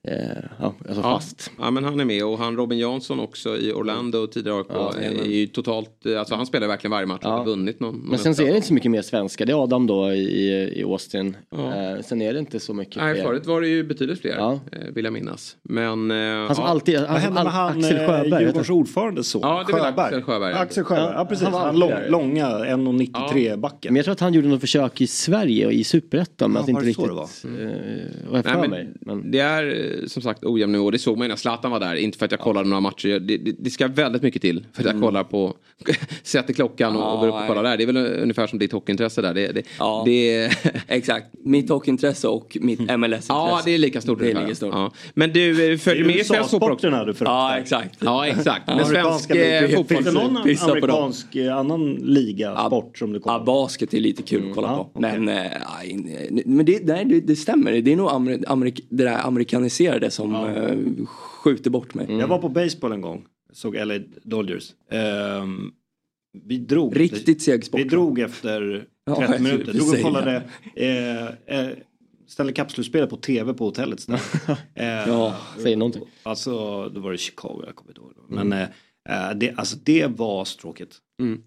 Eh, ja, alltså Ja. fast. ja, men han är med och han Robin Jansson också i Orlando och tidigare AIK. Ja, är ju totalt, alltså han spelar verkligen varje match och har vunnit någon. Men sen så är det inte så mycket mer svenska. Det är Adam då i, i Austin. Eh, sen är det inte så mycket Nej, fler. förut var det ju betydligt fler, Ja. eh, vill jag minnas. Men... eh, Han som ja. alltid, han, Vad hände med han, Axel eh, Sjöberg. Djurgårdens ordförande så? Ja, det är väl Axel Sjöberg. ja. Axel Sjöberg, ja, precis. han var Han lång, långa 1,93 backen. Men jag tror att han gjorde något försök i Sverige och i Superettan. Men Ja, att inte var riktigt... det var? Eh, vad jag för men mig. Det är eh, som sagt ojämn nivå. Det såg man ju när Zlatan var där. Inte för att jag kollade några matcher. Det, det, det ska väldigt mycket till för att jag kollar på... [LAUGHS] sätter klockan och, och går upp och Ja, kollar där. Det är väl ungefär som ditt hockeyintresse där. Det, det, Ja. det, [LAUGHS] Exakt. Mitt hockeyntresse och mitt MLS-intresse. ja, det är lika stort Det är lika stort. Ja. Men du följer med i svensk fotboll också? Du Ja, exakt. Ja, exakt. Men svensk eh, fotboll... Finns det någon amerikansk eh, annan liga, sport som du Ja, kollar på? basket är lite kul att kolla Ja, på. Men, eh, nej, men det, nej, det, stämmer. Det är nog amer, amerik, det där amerikaniserade som eh, skjuter bort mig. Jag var på baseball en gång. Såg LA Dodgers. Ehm, vi drog. Riktigt seg sport. Vi drog efter Ja, 30 jag minuter. Drog och kollade. Eh, eh, Stanley Cup-slutspelet på tv på hotellet. [LAUGHS] Eh, Ja, säg någonting. Alltså, då var det Chicago, jag kommer inte ihåg. Mm. Men eh, det, alltså, det var stråkigt.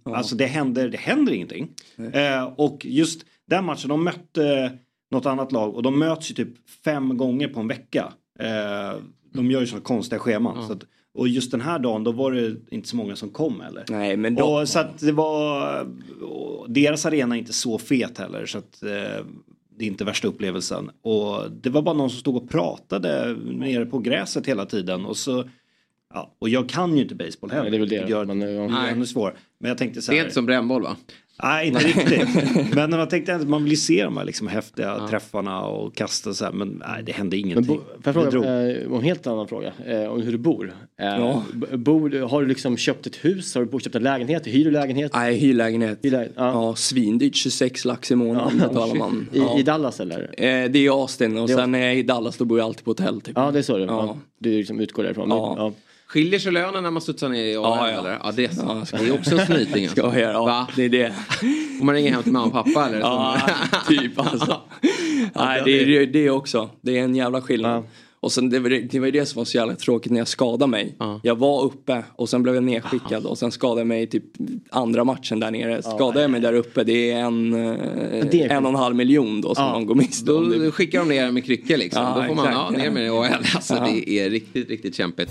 Alltså det händer, det händer ingenting. Eh, och just den matchen, de mötte något annat lag och de möts ju typ fem gånger på en vecka. Eh, de gör ju sådana konstiga scheman. Så att, och just den här dagen då var det inte så många som kom heller. Nej, men då- och, så att det var, deras arena är inte så fet heller så att eh, det är inte värsta upplevelsen. Och det var bara någon som stod och pratade nere på gräset hela tiden och så Ja, och jag kan ju inte baseball heller. Nej, det är väl det. gör Man- det Nej. ännu svårare. Men jag tänkte så Det här. är inte som brännboll va? Nej, inte riktigt. [LAUGHS] Men man tänkte att man vill se de här liksom häftiga träffarna och kasta så här. Men nej, det hände Men ingenting. bo, får jag fråga eh, om en helt annan fråga? Eh, om hur du bor. Eh, Ja. bor. Har du liksom köpt ett hus? Har du köpt en lägenhet? Hyr du lägenhet? Nej, hyrlägenhet. ja. Ja, svindyrt. 26 lax i månaden Ja, betalar man. [LAUGHS] I- ja. i Dallas eller? Eh, det är i Austin och Det är sen när jag är i Dallas då bor jag alltid på hotell. Typ. Ja, det är så det Ja. ja. Du liksom utgår därifrån. Ja. Skiljer sig lönen när man studsar ner i AL Ja, ja. Ja, det är. Ja, det är också en snyting alltså. Ska jag, ja, Va? det är det. Får man ringa hem till mamma och pappa eller? Ja, typ alltså. Nej, det är det, det också. Det är en jävla skillnad. Och sen det var det, det var ju det som var så jävla tråkigt när jag skadade mig. Jag var uppe och sen blev jag nedskickad och sen skadade jag mig typ andra matchen där nere. Skadade jag mig där uppe det är en, eh, en och en halv miljon då som Ja. man går miste om. Då skickar de ner med kryckor liksom. Då får man ja, ner med det i AL. Alltså det är riktigt, riktigt kämpigt.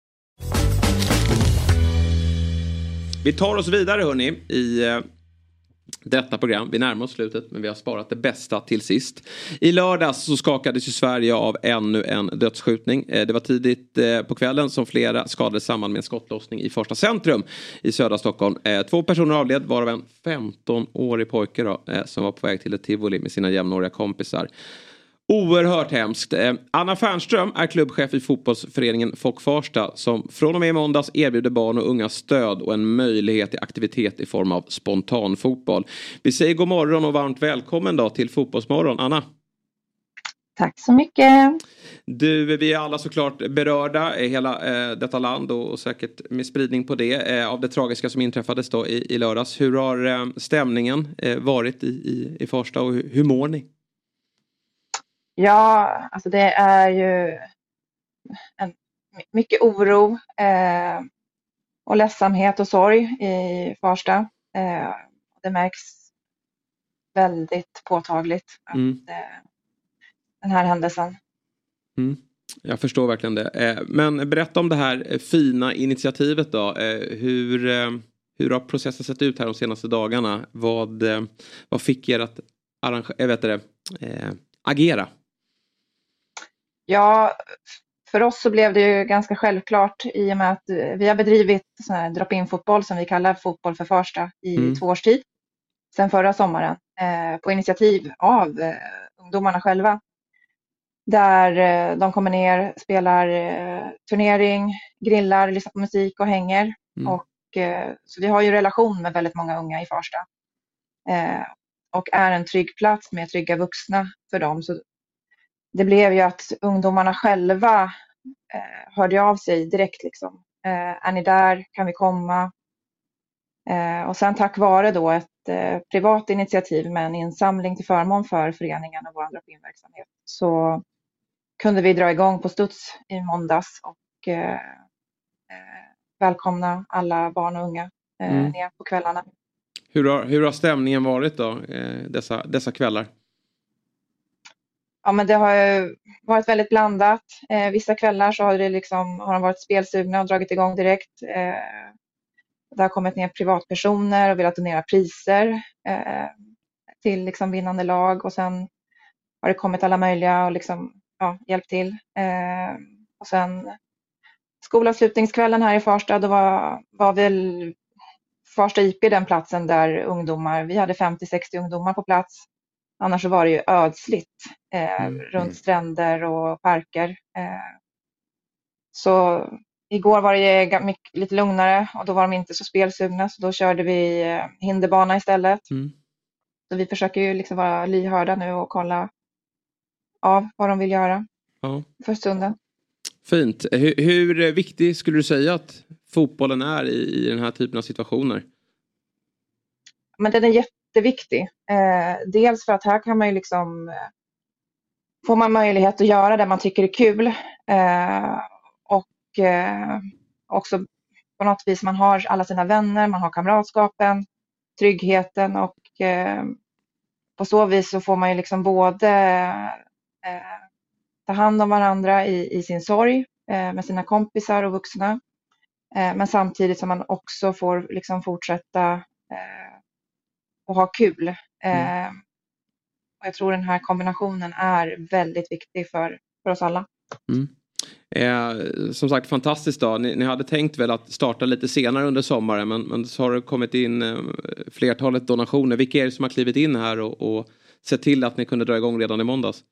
Vi tar oss vidare hörni i eh, detta program. Vi närmar oss slutet men vi har sparat det bästa till sist. I lördags så skakades ju Sverige av ännu en dödsskjutning. Eh, det var tidigt eh, på kvällen som flera skadades samman med en skottlossning i första centrum i södra Stockholm. Två personer avled varav en 15-årig pojke då, som var på väg till ett tivoli med sina jämnåriga kompisar. Oerhört hemskt. Eh, Anna Fernström är klubbchef i fotbollsföreningen Fock Farsta som från och med i måndags erbjuder barn och unga stöd och en möjlighet till aktivitet i form av spontanfotboll. Vi säger god morgon och varmt välkommen då till Fotbollsmorgon. Anna. Tack så mycket. Du, vi är alla såklart berörda i hela eh, detta land och, och säkert med spridning på det eh, av det tragiska som inträffades då i, i lördags. Hur har eh, stämningen eh, varit i, i, i Farsta och hur, hur mår ni? Ja, alltså det är ju en, mycket oro eh, och ledsamhet och sorg i Farsta. Eh, det märks väldigt påtagligt att Mm. eh, den här händelsen. Mm. Jag förstår verkligen det. Eh, Men berätta om det här eh, fina initiativet då. Eh, Hur, hur har processen sett ut här de senaste dagarna? Vad, vad fick er att arrange- jag vet det, agera? Ja, för oss så blev det ju ganska självklart i och med att eh, vi har bedrivit drop-in fotboll som vi kallar fotboll för Farsta i Mm. två års tid. Sedan förra sommaren eh, på initiativ av eh, ungdomarna själva. Där eh, de kommer ner, spelar eh, turnering, grillar, lyssnar på musik och hänger. Mm. Och, eh, så vi har ju relation med väldigt många unga i Farsta. Och är en trygg plats med trygga vuxna för dem. Så det blev ju att ungdomarna själva eh, hörde av sig direkt. Liksom. Eh, är ni där? Kan vi komma? Eh, och sen tack vare då ett eh, privat initiativ med en insamling till förmån för föreningen och vår drop-in-verksamhet så kunde vi dra igång på studs i måndags och eh, eh, välkomna alla barn och unga eh, Mm. ner på kvällarna. Hur har, hur har stämningen varit då eh, dessa, dessa kvällar? Ja, men det har varit väldigt blandat. Eh, vissa kvällar så har, det liksom, har de varit spelsugna och dragit igång direkt. Eh, det har kommit ner privatpersoner och velat donera priser eh, till liksom vinnande lag och sen har det kommit alla möjliga och liksom, ja, hjälpt till. Eh, och sen skolavslutningskvällen här i Farsta, då var, var väl Farsta IP den platsen där ungdomar, vi hade 50-60 ungdomar på plats. Annars var det ju ödsligt eh, runt stränder och parker. Eh, så igår var det mycket, lite lugnare och då var de inte så spelsugna så då körde vi eh, hinderbana istället. Mm. Så vi försöker ju liksom vara lyhörda nu och kolla av vad de vill göra Ja. för stunden. Fint. Hur, hur viktig skulle du säga att fotbollen är i, i den här typen av situationer? Men den är jätteviktig. Eh, dels för att här kan man ju liksom eh, får man möjlighet att göra det man tycker är kul. Eh, och eh, också på något vis man har alla sina vänner, man har kamratskapen, tryggheten och eh, på så vis så får man ju liksom både eh, ta hand om varandra i, i sin sorg eh, med sina kompisar och vuxna. Eh, men samtidigt som man också får liksom fortsätta eh, och ha kul. Eh, och jag tror den här kombinationen är väldigt viktig för, för oss alla. Mm. Eh, som sagt fantastiskt dag. Ni, ni hade tänkt väl att starta lite senare under sommaren men, men så har det kommit in eh, flertalet donationer. Vilka är det som har klivit in här och, och sett till att ni kunde dra igång redan i måndags?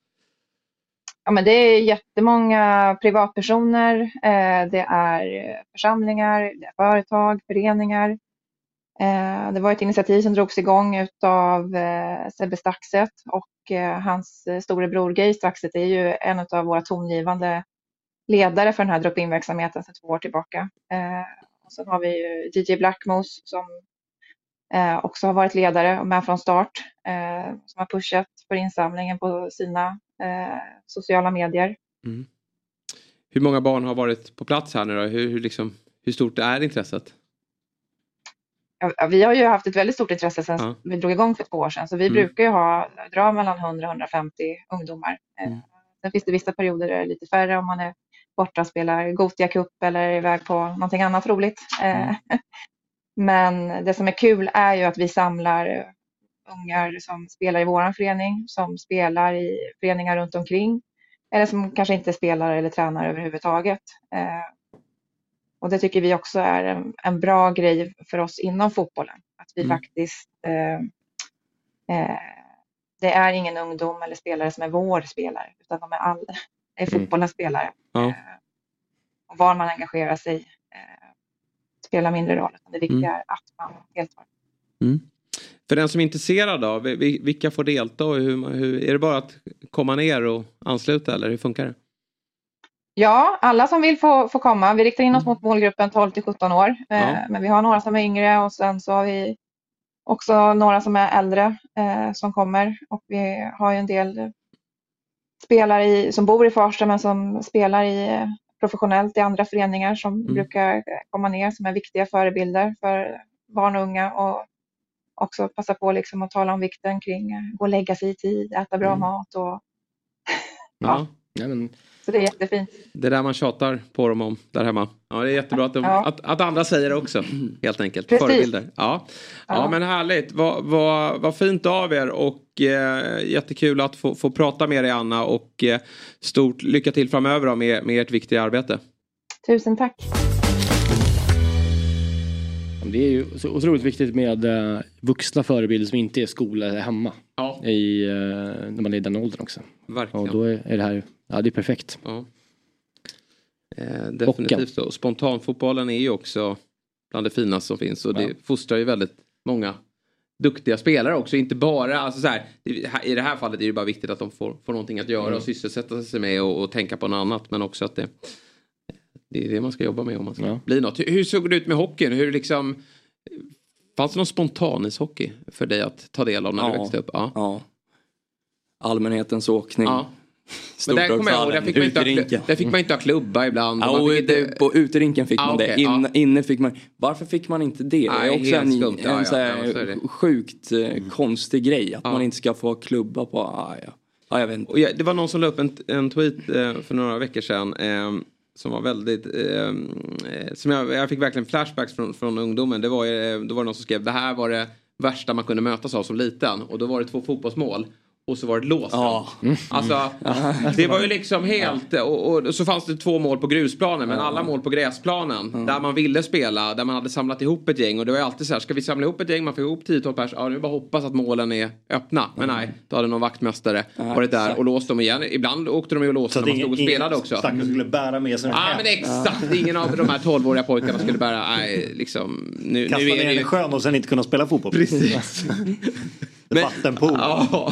Ja, men det är jättemånga privatpersoner, eh, det är församlingar, det är företag, föreningar. Eh, det var ett initiativ som drogs igång utav eh, Sebbe Staxet och eh, hans storebror Geir Staxet är ju en av våra tongivande ledare för den här drop-in-verksamheten sedan två år tillbaka. Och sen har vi ju DJ Blackmos som också har varit ledare och med från start, som har pushat för insamlingen på sina sociala medier. Mm. Hur många barn har varit på plats här nu då? Hur, hur, liksom, hur stort är intresset? Ja, Vi har ju haft ett väldigt stort intresse sedan Ja. vi drog igång för två år sedan, så vi Mm. brukar ju ha, dra mellan 100 och 150 ungdomar. Eh, Mm. Sen finns det vissa perioder där det är lite färre om man är borta och spelar Gotia Cup eller är iväg på någonting annat roligt. Eh, [LAUGHS] Men det som är kul är ju att vi samlar eh, ungar som spelar i vår förening, som spelar i föreningar runt omkring eller som kanske inte spelar eller tränar överhuvudtaget. Eh, Och det tycker vi också är en, en bra grej för oss inom fotbollen. Att vi Mm. faktiskt, eh, eh, det är ingen ungdom eller spelare som är vår spelare, utan de är all, är Mm. fotbollens spelare. Ja. Och var man engagerar sig eh, spelar mindre roll. Det viktiga Mm. är att man deltar. Mm. För den som är intresserad då, vi- vi- vilka får delta och hur, hur, är det bara att komma ner och ansluta eller hur funkar det? Ja, alla som vill får, får komma. Vi riktar in oss mot målgruppen 12 till 17 år. Eh, Ja. Men vi har några som är yngre och sen så har vi också några som är äldre eh, som kommer. Och vi har ju en del spelare i, som bor i Farsta men som spelar i, eh, professionellt i andra föreningar som Mm. brukar eh, komma ner som är viktiga förebilder för barn och unga. Och också passa på liksom att tala om vikten kring gå och lägga sig i tid, äta bra Mm. mat. Och, Ja. [LAUGHS] så det är jättefint. Det är där man tjatar på dem om där hemma. Ja, det är jättebra att, de, Ja. att, att andra säger det också. Helt enkelt. Precis. Förebilder. Ja. Ja. Ja. men härligt. Vad, vad, vad fint av er och eh, jättekul att få, få prata med dig Anna och eh, stort lycka till framöver då med, med ert viktiga arbete. Tusen tack. Det är ju så otroligt viktigt med uh, vuxna förebilder som inte är skola eller hemma. Ja. I, eh, när man är i den åldern också. Verkligen. Och då är, är det här, ja det är perfekt. Ja. Eh, definitivt så. Spontanfotbollen är ju också bland det finaste som finns och det Ja. fostrar ju väldigt många duktiga spelare också. Inte bara, alltså så här, i det här fallet är det bara viktigt att de får, får någonting att göra Mm. och sysselsätta sig med och, och tänka på något annat. Men också att det, det är det man ska jobba med om man ska bli något. Hur, hur såg det ut med hockeyn? Hur liksom, fanns det någon spontan ishockey för dig att ta del av när du Ja. växte upp? Ja. Ja. Allmänhetens åkning. Ja. Men där kommer jag ihåg, där fick, man inte ha, där fick man inte ha klubba ibland. Ja, och fick inte- det, på uterinken fick Ah, man okej, det. In, ja. Inne fick man Varför fick man inte det? det Nej, är också en, skumt. En ja, så här ja, det. sjukt eh, konstig grej. Att man inte ska få ha klubba på. Ah, ja. Ja, jag vet inte. Jag, det var någon som la upp en, en tweet eh, för några veckor sedan. Eh, som var väldigt, eh, eh, som jag, jag fick verkligen flashbacks från, från ungdomen. Det var, eh, då var det någon som skrev det här var det värsta man kunde mötas av som liten. Och då var det två fotbollsmål. Och så var det låst. Ja. Alltså, det var ju liksom helt... Och, och så fanns det två mål på grusplanen men alla mål på gräsplanen. Där man ville spela, där man hade samlat ihop ett gäng. Och det var ju alltid så här, ska vi samla ihop ett gäng, man får ihop 10-12 pers. Ja, nu bara hoppas att målen är öppna. Men nej, då hade någon vaktmästare varit där och låst dem igen. Ibland åkte de ju och låste Så när man stod och spelade också. Stackaren skulle bära med sig Ja men exakt, ingen av de här 12-åriga pojkarna skulle bära, nej liksom. Nu, Kasta nu är ner i sjön och sen inte kunna spela fotboll. Precis. [LAUGHS] Vattenpool.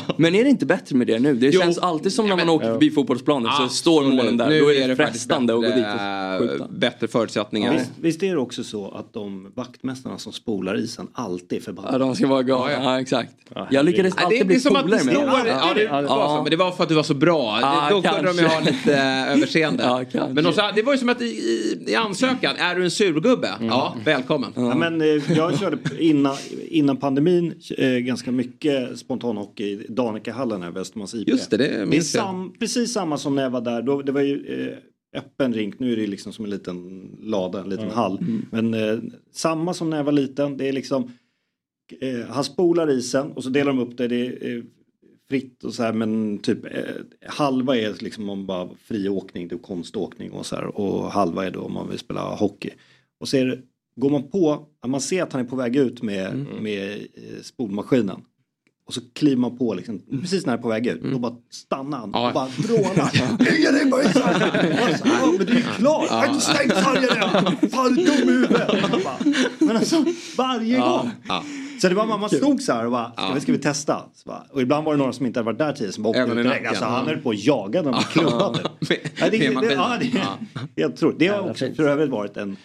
[LAUGHS] Men är det inte bättre med det nu? Det Jo. känns alltid som när man åker förbi fotbollsplanen så står målen där. Nu Då är det faktiskt frestande att gå dit bättre, och skjuta. bättre förutsättningar. Visst, visst är det också så att de vaktmästarna som spolar isen alltid är förbannade? Ja, de ska vara galna. Ja, exakt. Jag lyckades Ja, alltid det, det bli det polare med dem. ja, det, Ja. var så, men det var för att du var så bra. Ja, Det- Då kunde de ju ha lite eh, överseende. Ja, men det var ju som att i, i, i ansökan, är du en surgubbe? Ja, välkommen. Ja, men, eh, jag körde innan, innan pandemin eh, ganska mycket spontanhockey i Danikahallen här, Västmanlands IP. Just det, det är minns jag. sam, precis samma som när jag var där. Då, det var ju eh, öppen rink, nu är det liksom som en liten lada, en liten hall. Men eh, samma som när jag var liten, det är liksom eh, han spolar isen och så delar de upp det. Det är eh, fritt och så här men typ eh, halva är liksom om bara fri åkning, det är konståkning och så här och halva är då om man vill spela hockey. Och så är det, går man på, man ser att han är på väg ut med, med eh, spolmaskinen. Och så kliver man på liksom, precis när han är på väg ut. Då bara stannar han och bara vrålar. Lägg dig så, [LAUGHS] "Ja, Men du är klar! Jag har inte stängt sargen! Fan du dum i huvudet! Men alltså varje gång! Så det var man, man stod så här och bara, ska, vi, ska vi testa? Så bara, och ibland var det några som inte hade varit där tidigare som bara åkte direkt. Alltså han Ja. höll på att jaga när man klubbade. Ja, det, det, det, ja, det, det, jag tror, det har också för övrigt varit en,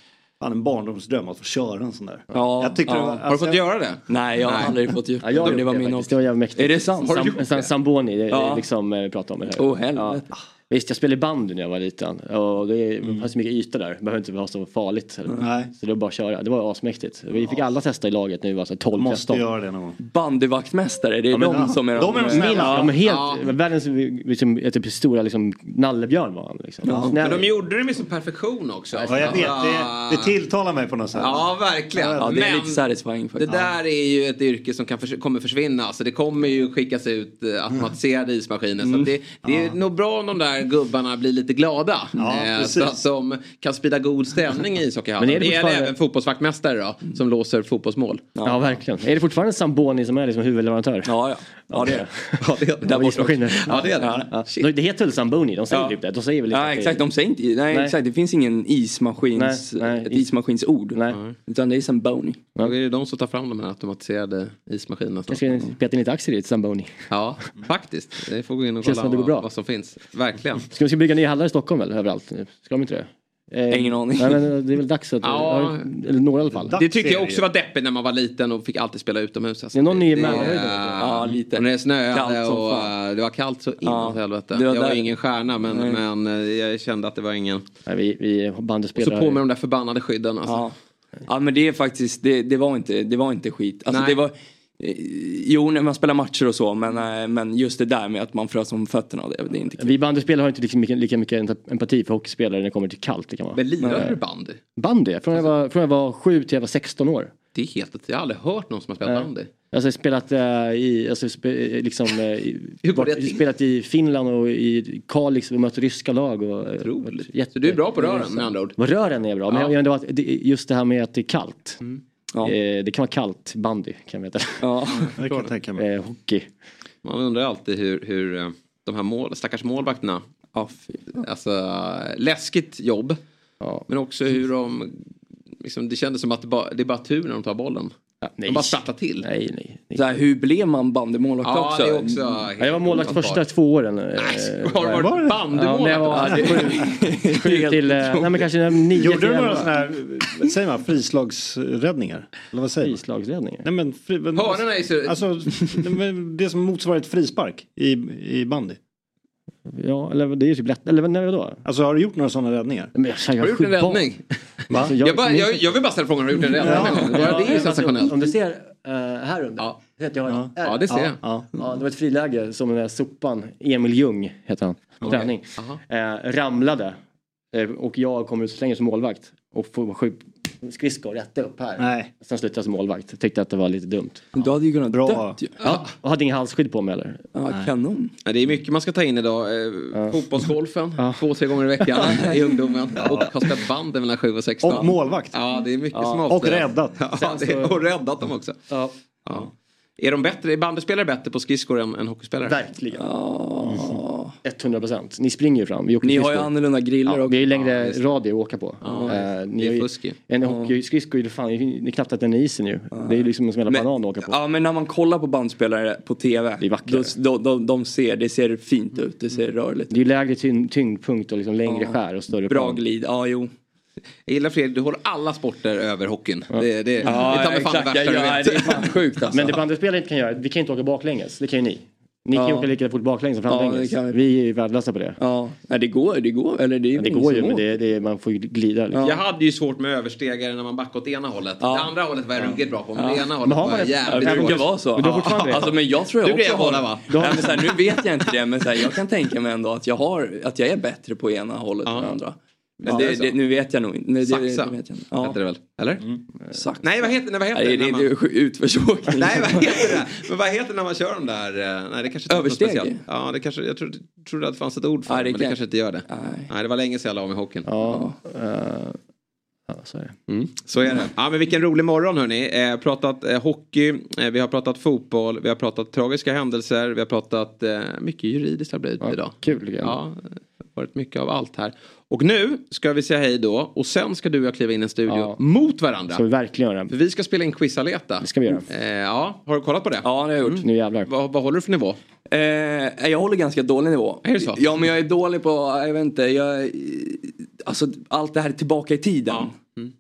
fan, en barndomsdröm att få köra en sån där. Ja, jag tyckte ja. det var, Har du fått göra det? Nej, jag har Nej. aldrig fått gjort Ja, jag har det. var det min faktiskt. Det var jävligt mäktigt. Är det sant? Sam, Har du gjort Sam, det? Samboni, det, Ja. det liksom eh, pratade om det här. Åh, helvete. Ja. Visst, jag spelade bandy när jag var liten och det fanns så mycket yta där. Det behöver inte vara så farligt. Eller. Nej. Så det var bara att köra. Det var asmäktigt. Vi fick alla testa i laget nu, var så 12 Måste 13. göra det någon gång. Bandyvaktmästare, det är Ja, men- de som är de är de snälla. Ja. De är helt, världens liksom, typ, stora liksom, nallebjörn var han. Liksom. Snäll. Men de gjorde det med sån perfektion också. Ja, jag vet. Det, det tilltalar mig på något sätt. Ja, verkligen. Ja, det är Men lite satisfying det faktiskt. där är ju ett yrke som kan förs- kommer försvinna. Så det kommer ju skickas ut eh, automatiserade ismaskiner. Så att det, det är nog bra om de där gubbarna blir lite glada. Ja, eh, de kan sprida god stämning i ishockeyhallen. Men är det Det fortfarande- även fotbollsvaktmästare då, som låser fotbollsmål. Ja. verkligen. Är det fortfarande Samboni som är liksom huvudleverantör? Ja, ja. Ja, det är det. [LAUGHS] Ja, det är det. Där borta. Ja, det är det. Ja. Det heter väl Samboni? De säger Ja. typ det. De säger väl liksom Ja det- exakt, de säger inte, nej, Nej. exakt, det finns ingen ismaskins, Nej, nej. ett ismaskinsord. Nej. Utan det är Zamboni. Ja, det är de som tar fram de här automatiserade ismaskinerna. Kanske peta in lite aktier i ett Samboni. Ja, faktiskt. Det får gå in och kolla som det vad, bra. vad som finns. Verkligen. Ska vi ska bygga nya hallar i Stockholm väl? Överallt? Ska de inte det? Eh, Ingen aning. Nej, men det är väl dags att... Ja. Eller några i alla fall. Det tyckte jag också var deppigt när man var liten och fick alltid spela utomhus. Alltså. Det är någon ny i Det- Mälarhöjden. Ja, lite. Och när det snöade och fan. eh, det var kallt så in Ja. helvete. Det var jag var ingen stjärna men, Nej. men eh, jag kände att det var ingen. Nej, vi, vi Och så på med de där förbannade skydden. Alltså. Ja. ja men det är faktiskt, det, det, var, inte, det var inte skit. Alltså Nej. det var, eh, jo när man spelar matcher och så men, eh, men just det där med att man frös om fötterna det, det är inte kul. Vi bandyspelare har inte liksom lika, lika mycket empati för hockeyspelare när det kommer till kallt. Det kan vara. Men lirar Nej. du bandy? Bandy? Från jag, var, från jag var sju till jag var 16 år. Det är helt Jag har aldrig hört någon som har spelat Nej. bandy. Alltså jag har spelat eh, i, alltså, spe, liksom, eh, i, [LAUGHS] går det bort- spelat i Finland och i Kalix och mött ryska lag. Och, Otroligt. jätte- Så du är bra på rören med andra ord? Rören är bra, men Ja. jag, jag, det var, det, just det här med att det är kallt. Ja. Eh, det kan vara kallt bandy kan jag veta. Ja. [LAUGHS] Det kan jag tänka mig. Eh, hockey. Man undrar alltid hur, hur eh, de här mål, stackars målvakterna. Fy. Alltså läskigt jobb. Ja. Men också hur de liksom, det kändes som att det, bara, det är bara tur när de tar bollen. Nej. De bara startar till. Nej, nej. nej. Så här, hur blev man bandymålvakt Ja, också? det också Ja, jag var målvakt första två åren. eh, Har du varit bandymålvakt? Ja, Ja, sju, till, eh, nej men kanske nio Gjorde till du några sådana här, säger man, frislagsräddningar? Eller vad säger man? Frislagsräddningar? Nej men, fri, men Hörnorna är så... Alltså, nej, det som motsvarar ett frispark i, i bandy. Ja, eller det är ju typ lätt. Eller när då? Alltså har du gjort några sådana räddningar? Men jag, jag, Har du gjort en räddning? [LAUGHS] Alltså, Jag, bara, jag, jag vill bara ställa frågan, har du gjort en räddning Ja. Bara det är ju alltså, sensationellt. Om du ser eh, här under. Ja. Att jag Ja. Ja, det ser jag. Ja. Ja, det var ett friläge som den där sopan, Emil Ljung heter han, Okej. träning, eh, ramlade. Eh, och jag kommer ut så länge som målvakt och får sju skridskor rätt upp här. Nej. Sen slutade jag som målvakt. Tyckte att det var lite dumt. Du hade ju kunnat Bra. dött. Ja, och hade ingen halsskydd på mig eller? Ja, kanon. Ja, det är mycket man ska ta in idag. Eh, Fotbollsgolfen två, tre gånger i veckan i ungdomen. Och har spelat band mellan 7 och 16. Och målvakt. Ja, det är mycket Ja. som Och avslöjas. räddat. Ja, det är, och räddat dem också. Ja. Ja. Är de bättre, är bandyspelare bättre på skridskor än, än hockeyspelare? Verkligen. 100 procent. Ni springer ju fram. Vi åker Ni har ju annorlunda griller Ja, också. vi har ju längre Ja, det. radie att åka på. Ja, Eh, ni det är har ju- fusk ju. En hockeyskridsko är fan, det är knappt att den är isen ju. Det är ju liksom en smälla Men- banan att åka på. Ja men när man kollar på bandspelare på TV. Det är vackrare. då, de, de, de ser, det ser fint ut. Det ser rörligt Det är ju lägre tyngd, tyngdpunkt och liksom längre Ja. skär och större Bra plan. glid, ja jo. Jag gillar Fredrik, du håller alla sporter över hockeyn. Det, det, det, Ja, är ta mig fan det värsta Ja, du ja, vet. det är fan sjukt alltså. Men det bandyspelare inte kan göra, vi kan inte åka baklänges. Det kan ju ni. Ni kan ju Ja. åka lika fort baklänges som Ja, framlänges. kan vi. vi är ju värdelösa på det. Ja, nej, det går, det går. Eller det, är Men det går ju, men åker. det, det, man får ju glida. Liksom. Jag hade ju svårt med överstegare när man backade åt ena hållet. Ja. Det andra hållet var jag ruggigt bra på, men Ja. det ena hållet var ett- Ja, jävligt det brukar vara så. Men du har? Alltså, men jag tror jag Du också har... båda, va? Nej, men så här, nu vet jag inte det men så här, jag kan tänka mig ändå att jag, har, att jag är bättre på ena hållet än Ja. andra. Men Ja, det, det nu vet jag nog inte. Det, det, Saxa. det vet jag. Ja. Heter det väl? Eller? Sax. Nej, vad heter, nej, vad heter Nej, det? man... det är utförsåkning. Nej, vad heter det? Men vad heter det när man kör de där? eh, Nej, det kanske inte är något Översteg? Ja, det kanske, jag trodde, trodde att det fanns ett ord för Nej, det, men det kan- kanske inte gör det. Nej. Nej, det var länge sedan jag la av med hockeyn. Ja, eh, ja, så är det. Mm, så är det. Ja, men vilken rolig morgon hörni. Eh, pratat eh, hockey, eh, vi har pratat fotboll, vi har pratat tragiska händelser, vi har pratat eh, mycket juridiskt har blivit Ja, idag. kul jag. Ja, har varit mycket av allt här. Och nu ska vi säga hej då och sen ska du och jag kliva in i en studio Ja. mot varandra. Ska vi verkligen göra. För vi ska spela in Quizaleta. Det ska vi göra. Eh, ja, har du kollat på det? Ja, det har jag gjort. Nu jävlar. Vad, vad håller du för nivå? Eh, jag håller ganska dålig nivå. Är det så? Ja, men jag är dålig på, jag vet inte, jag, alltså allt det här tillbaka i tiden. Ja. Mm.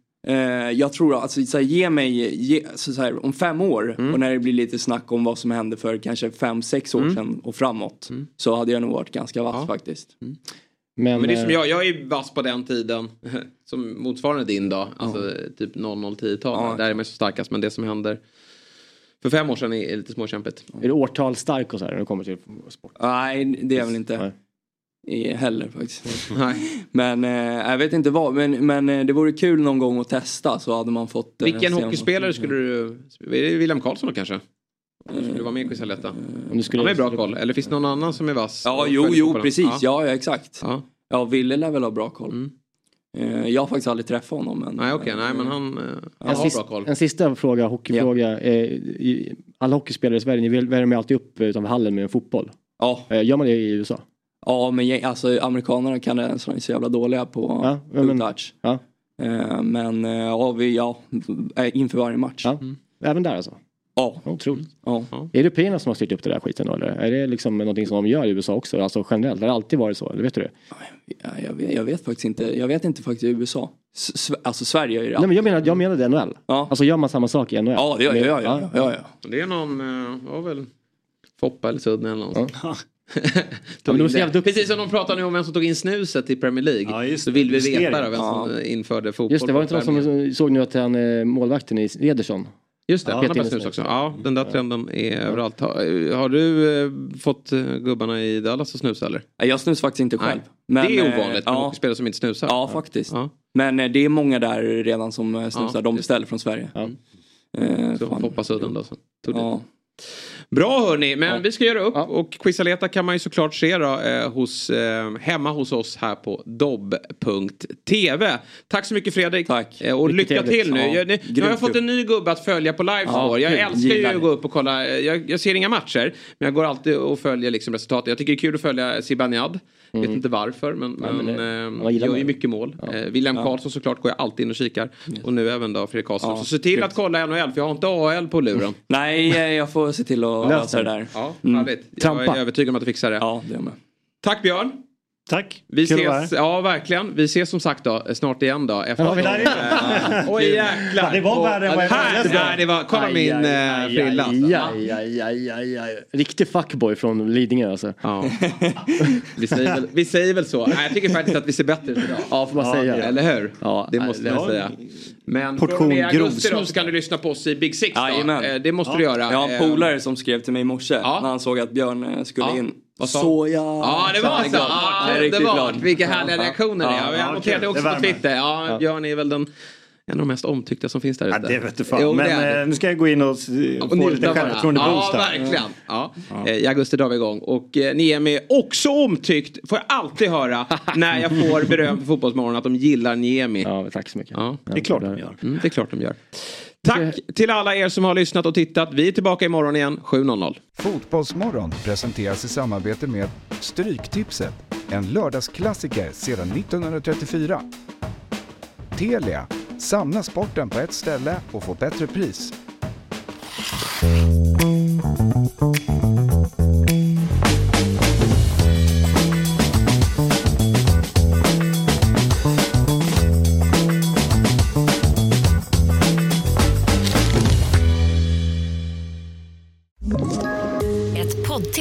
Eh, jag tror alltså, så här, ge mig, ge, så, så här, om fem år Mm. och när det blir lite snack om vad som hände för kanske fem, sex år Mm. sedan och framåt. Så hade jag nog varit ganska vass Ja. faktiskt. Men, Men det är som eh, jag, jag är vass på den tiden. [LAUGHS] Som motsvarande din dag. Alltså typ 00-10-tal. Ja. Där är man så starkast. Men det som händer för fem år sedan är, lite småkämpigt. Är du årtalsstark och så här när det kommer till sport? Nej, det är jag väl inte. Nej. I- Heller faktiskt. [LAUGHS] Nej. Men eh, jag vet inte vad. Men, men eh, det vore kul någon gång att testa så hade man fått. eh, Vilken hockeyspelare skulle du... Är det William Karlsson då kanske? Eller Skulle du vara med i Quizaleta? Om du skulle, Han har ju bra koll. Eller finns det någon annan som är vass? Ja, jo, jo, precis. Ja. Ja, ja exakt. Ja. Ja, Ville lär väl ha bra koll. Mm. Eh, jag har faktiskt aldrig träffat honom. Men, Nej, okej. Nej, men han, eh, han en, har sist, bra koll. en sista fråga, hockeyfråga. Eh, i- alla hockeyspelare i Sverige, ni värmer alltid upp utanför hallen med en fotboll. Ja, Eh, gör man det i USA? ja men alltså, amerikanerna kan det så de är så jävla dåliga på Ja, ja, men- touch. Ja. Eh, men eh, ja, vi, ja, eh, inför varje match. Ja. Även där alltså? Ja. Otroligt. Ja. Är det européerna som har styrt upp det där skiten då, eller? Är det liksom någonting som de gör i USA också? Alltså generellt? Har det alltid varit så? Eller vet du det? Ja, jag, vet, jag vet faktiskt inte. Jag vet inte faktiskt i USA. S- alltså Sverige är ju det. Nej men jag menar, jag menade NHL. Ja. Alltså gör man samma sak i NHL? Ja, det gör jag. Ja, ja, ja, ja. Det är någon, eh, ja väl, Foppa eller Sudden eller någon. Ja. [LAUGHS] Duktiga. Precis som de pratar nu om vem som tog in snuset i Premier League. Ja, så vill vi veta då, vem som Ja. införde fotboll. Just det, var det inte någon som såg nu att han, eh, målvakten i Ederson? Just det, Ja. han har snus också. Ja, den där trenden är överallt. Har, har du eh, fått eh, gubbarna i Dallas att snusa eller? Jag snusar faktiskt inte själv. Men, det är eh, ovanligt med ja. hockeyspelare som inte snusar. Ja, faktiskt. Ja. Men eh, det är många där redan som snusar. Ja, de beställer från Sverige. Ja. Eh, Så fan. Foppa Sudden då. Så. Tog. Ja. Bra hörni, men Ja. vi ska göra upp Ja. och Quizaleta kan man ju såklart se då, eh, hos, eh, hemma hos oss här på dobb.tv. Tack så mycket Fredrik. Tack. Eh, och Mycket lycka trevligt. till nu. Ja, Jag, nu, nu har jag fått en ny gubbe att följa på livescore. Ja, jag kul. älskar ju att gå upp och kolla. Jag, jag ser inga matcher, men jag går alltid och följer liksom resultatet. Jag tycker det är kul att följa Zibanejad. Vet inte varför, men, men, men det- eh, gillar gör ju mycket mål. Eh, William Karlsson såklart går jag alltid in och kikar. Och nu även då Fredrik Karlsson. Ja, Så se till att kolla NHL, för jag har inte AL på luren. [LAUGHS] Nej, eh, jag får se till att Lös lösa det där. Ja, Mm. härligt. Jag Trampa. är övertygad om att du fixar det. Ja, det är jag med. Tack Björn. Tack. Vi Kul ses, ja verkligen. Vi ses som sagt då snart igen då. Efter Ja, vi lär igen. Oj jäklar. Det var värre än vad jag Här, trodde. nej, det var, kolla Aj, min aj, eh, frilla. aj, aj, aj, aj, aj, aj. Riktig fuckboy från Lidingö alltså. Ja. vi, säger väl, vi säger väl så. Nej, jag tycker faktiskt att vi ser bättre ut idag. Ja, får man säga. Eller hur? Ja, det måste ja, jag säga. Men Portion från och med augusti då så kan du lyssna på oss i Big Six då. Eh, Det måste du göra. Jag har en Eh, polare som skrev till mig i morse Ja. när han såg att Björn eh, skulle Ja. in. Vad sa jag... Ja, det var så. Ja, det var. glad. Vilka härliga Ja. reaktioner det är. Ja, Jag ja, noterade också på. Twitter. Ja, Björn är väl den En av de mest omtyckta som finns där ute. Ja, det vet du fan. Jo, det Men eh, nu ska jag gå in och Och få lite självförtroende-boost Ja, verkligen. Ja. Eh, I augusti drar vi igång. Och eh, Niemi är också omtyckt. Får jag alltid höra [LAUGHS] när jag får beröm för Fotbollsmorgon att de gillar Niemi. Ja, tack så mycket. Ja. Det är klart de gör. Mm, det är klart de gör. Tack till alla er som har lyssnat och tittat. Vi är tillbaka imorgon igen 7.00. Fotbollsmorgon presenteras i samarbete med Stryktipset, en lördagsklassiker sedan 1934. Telia, samla sporten på ett ställe och få bättre pris.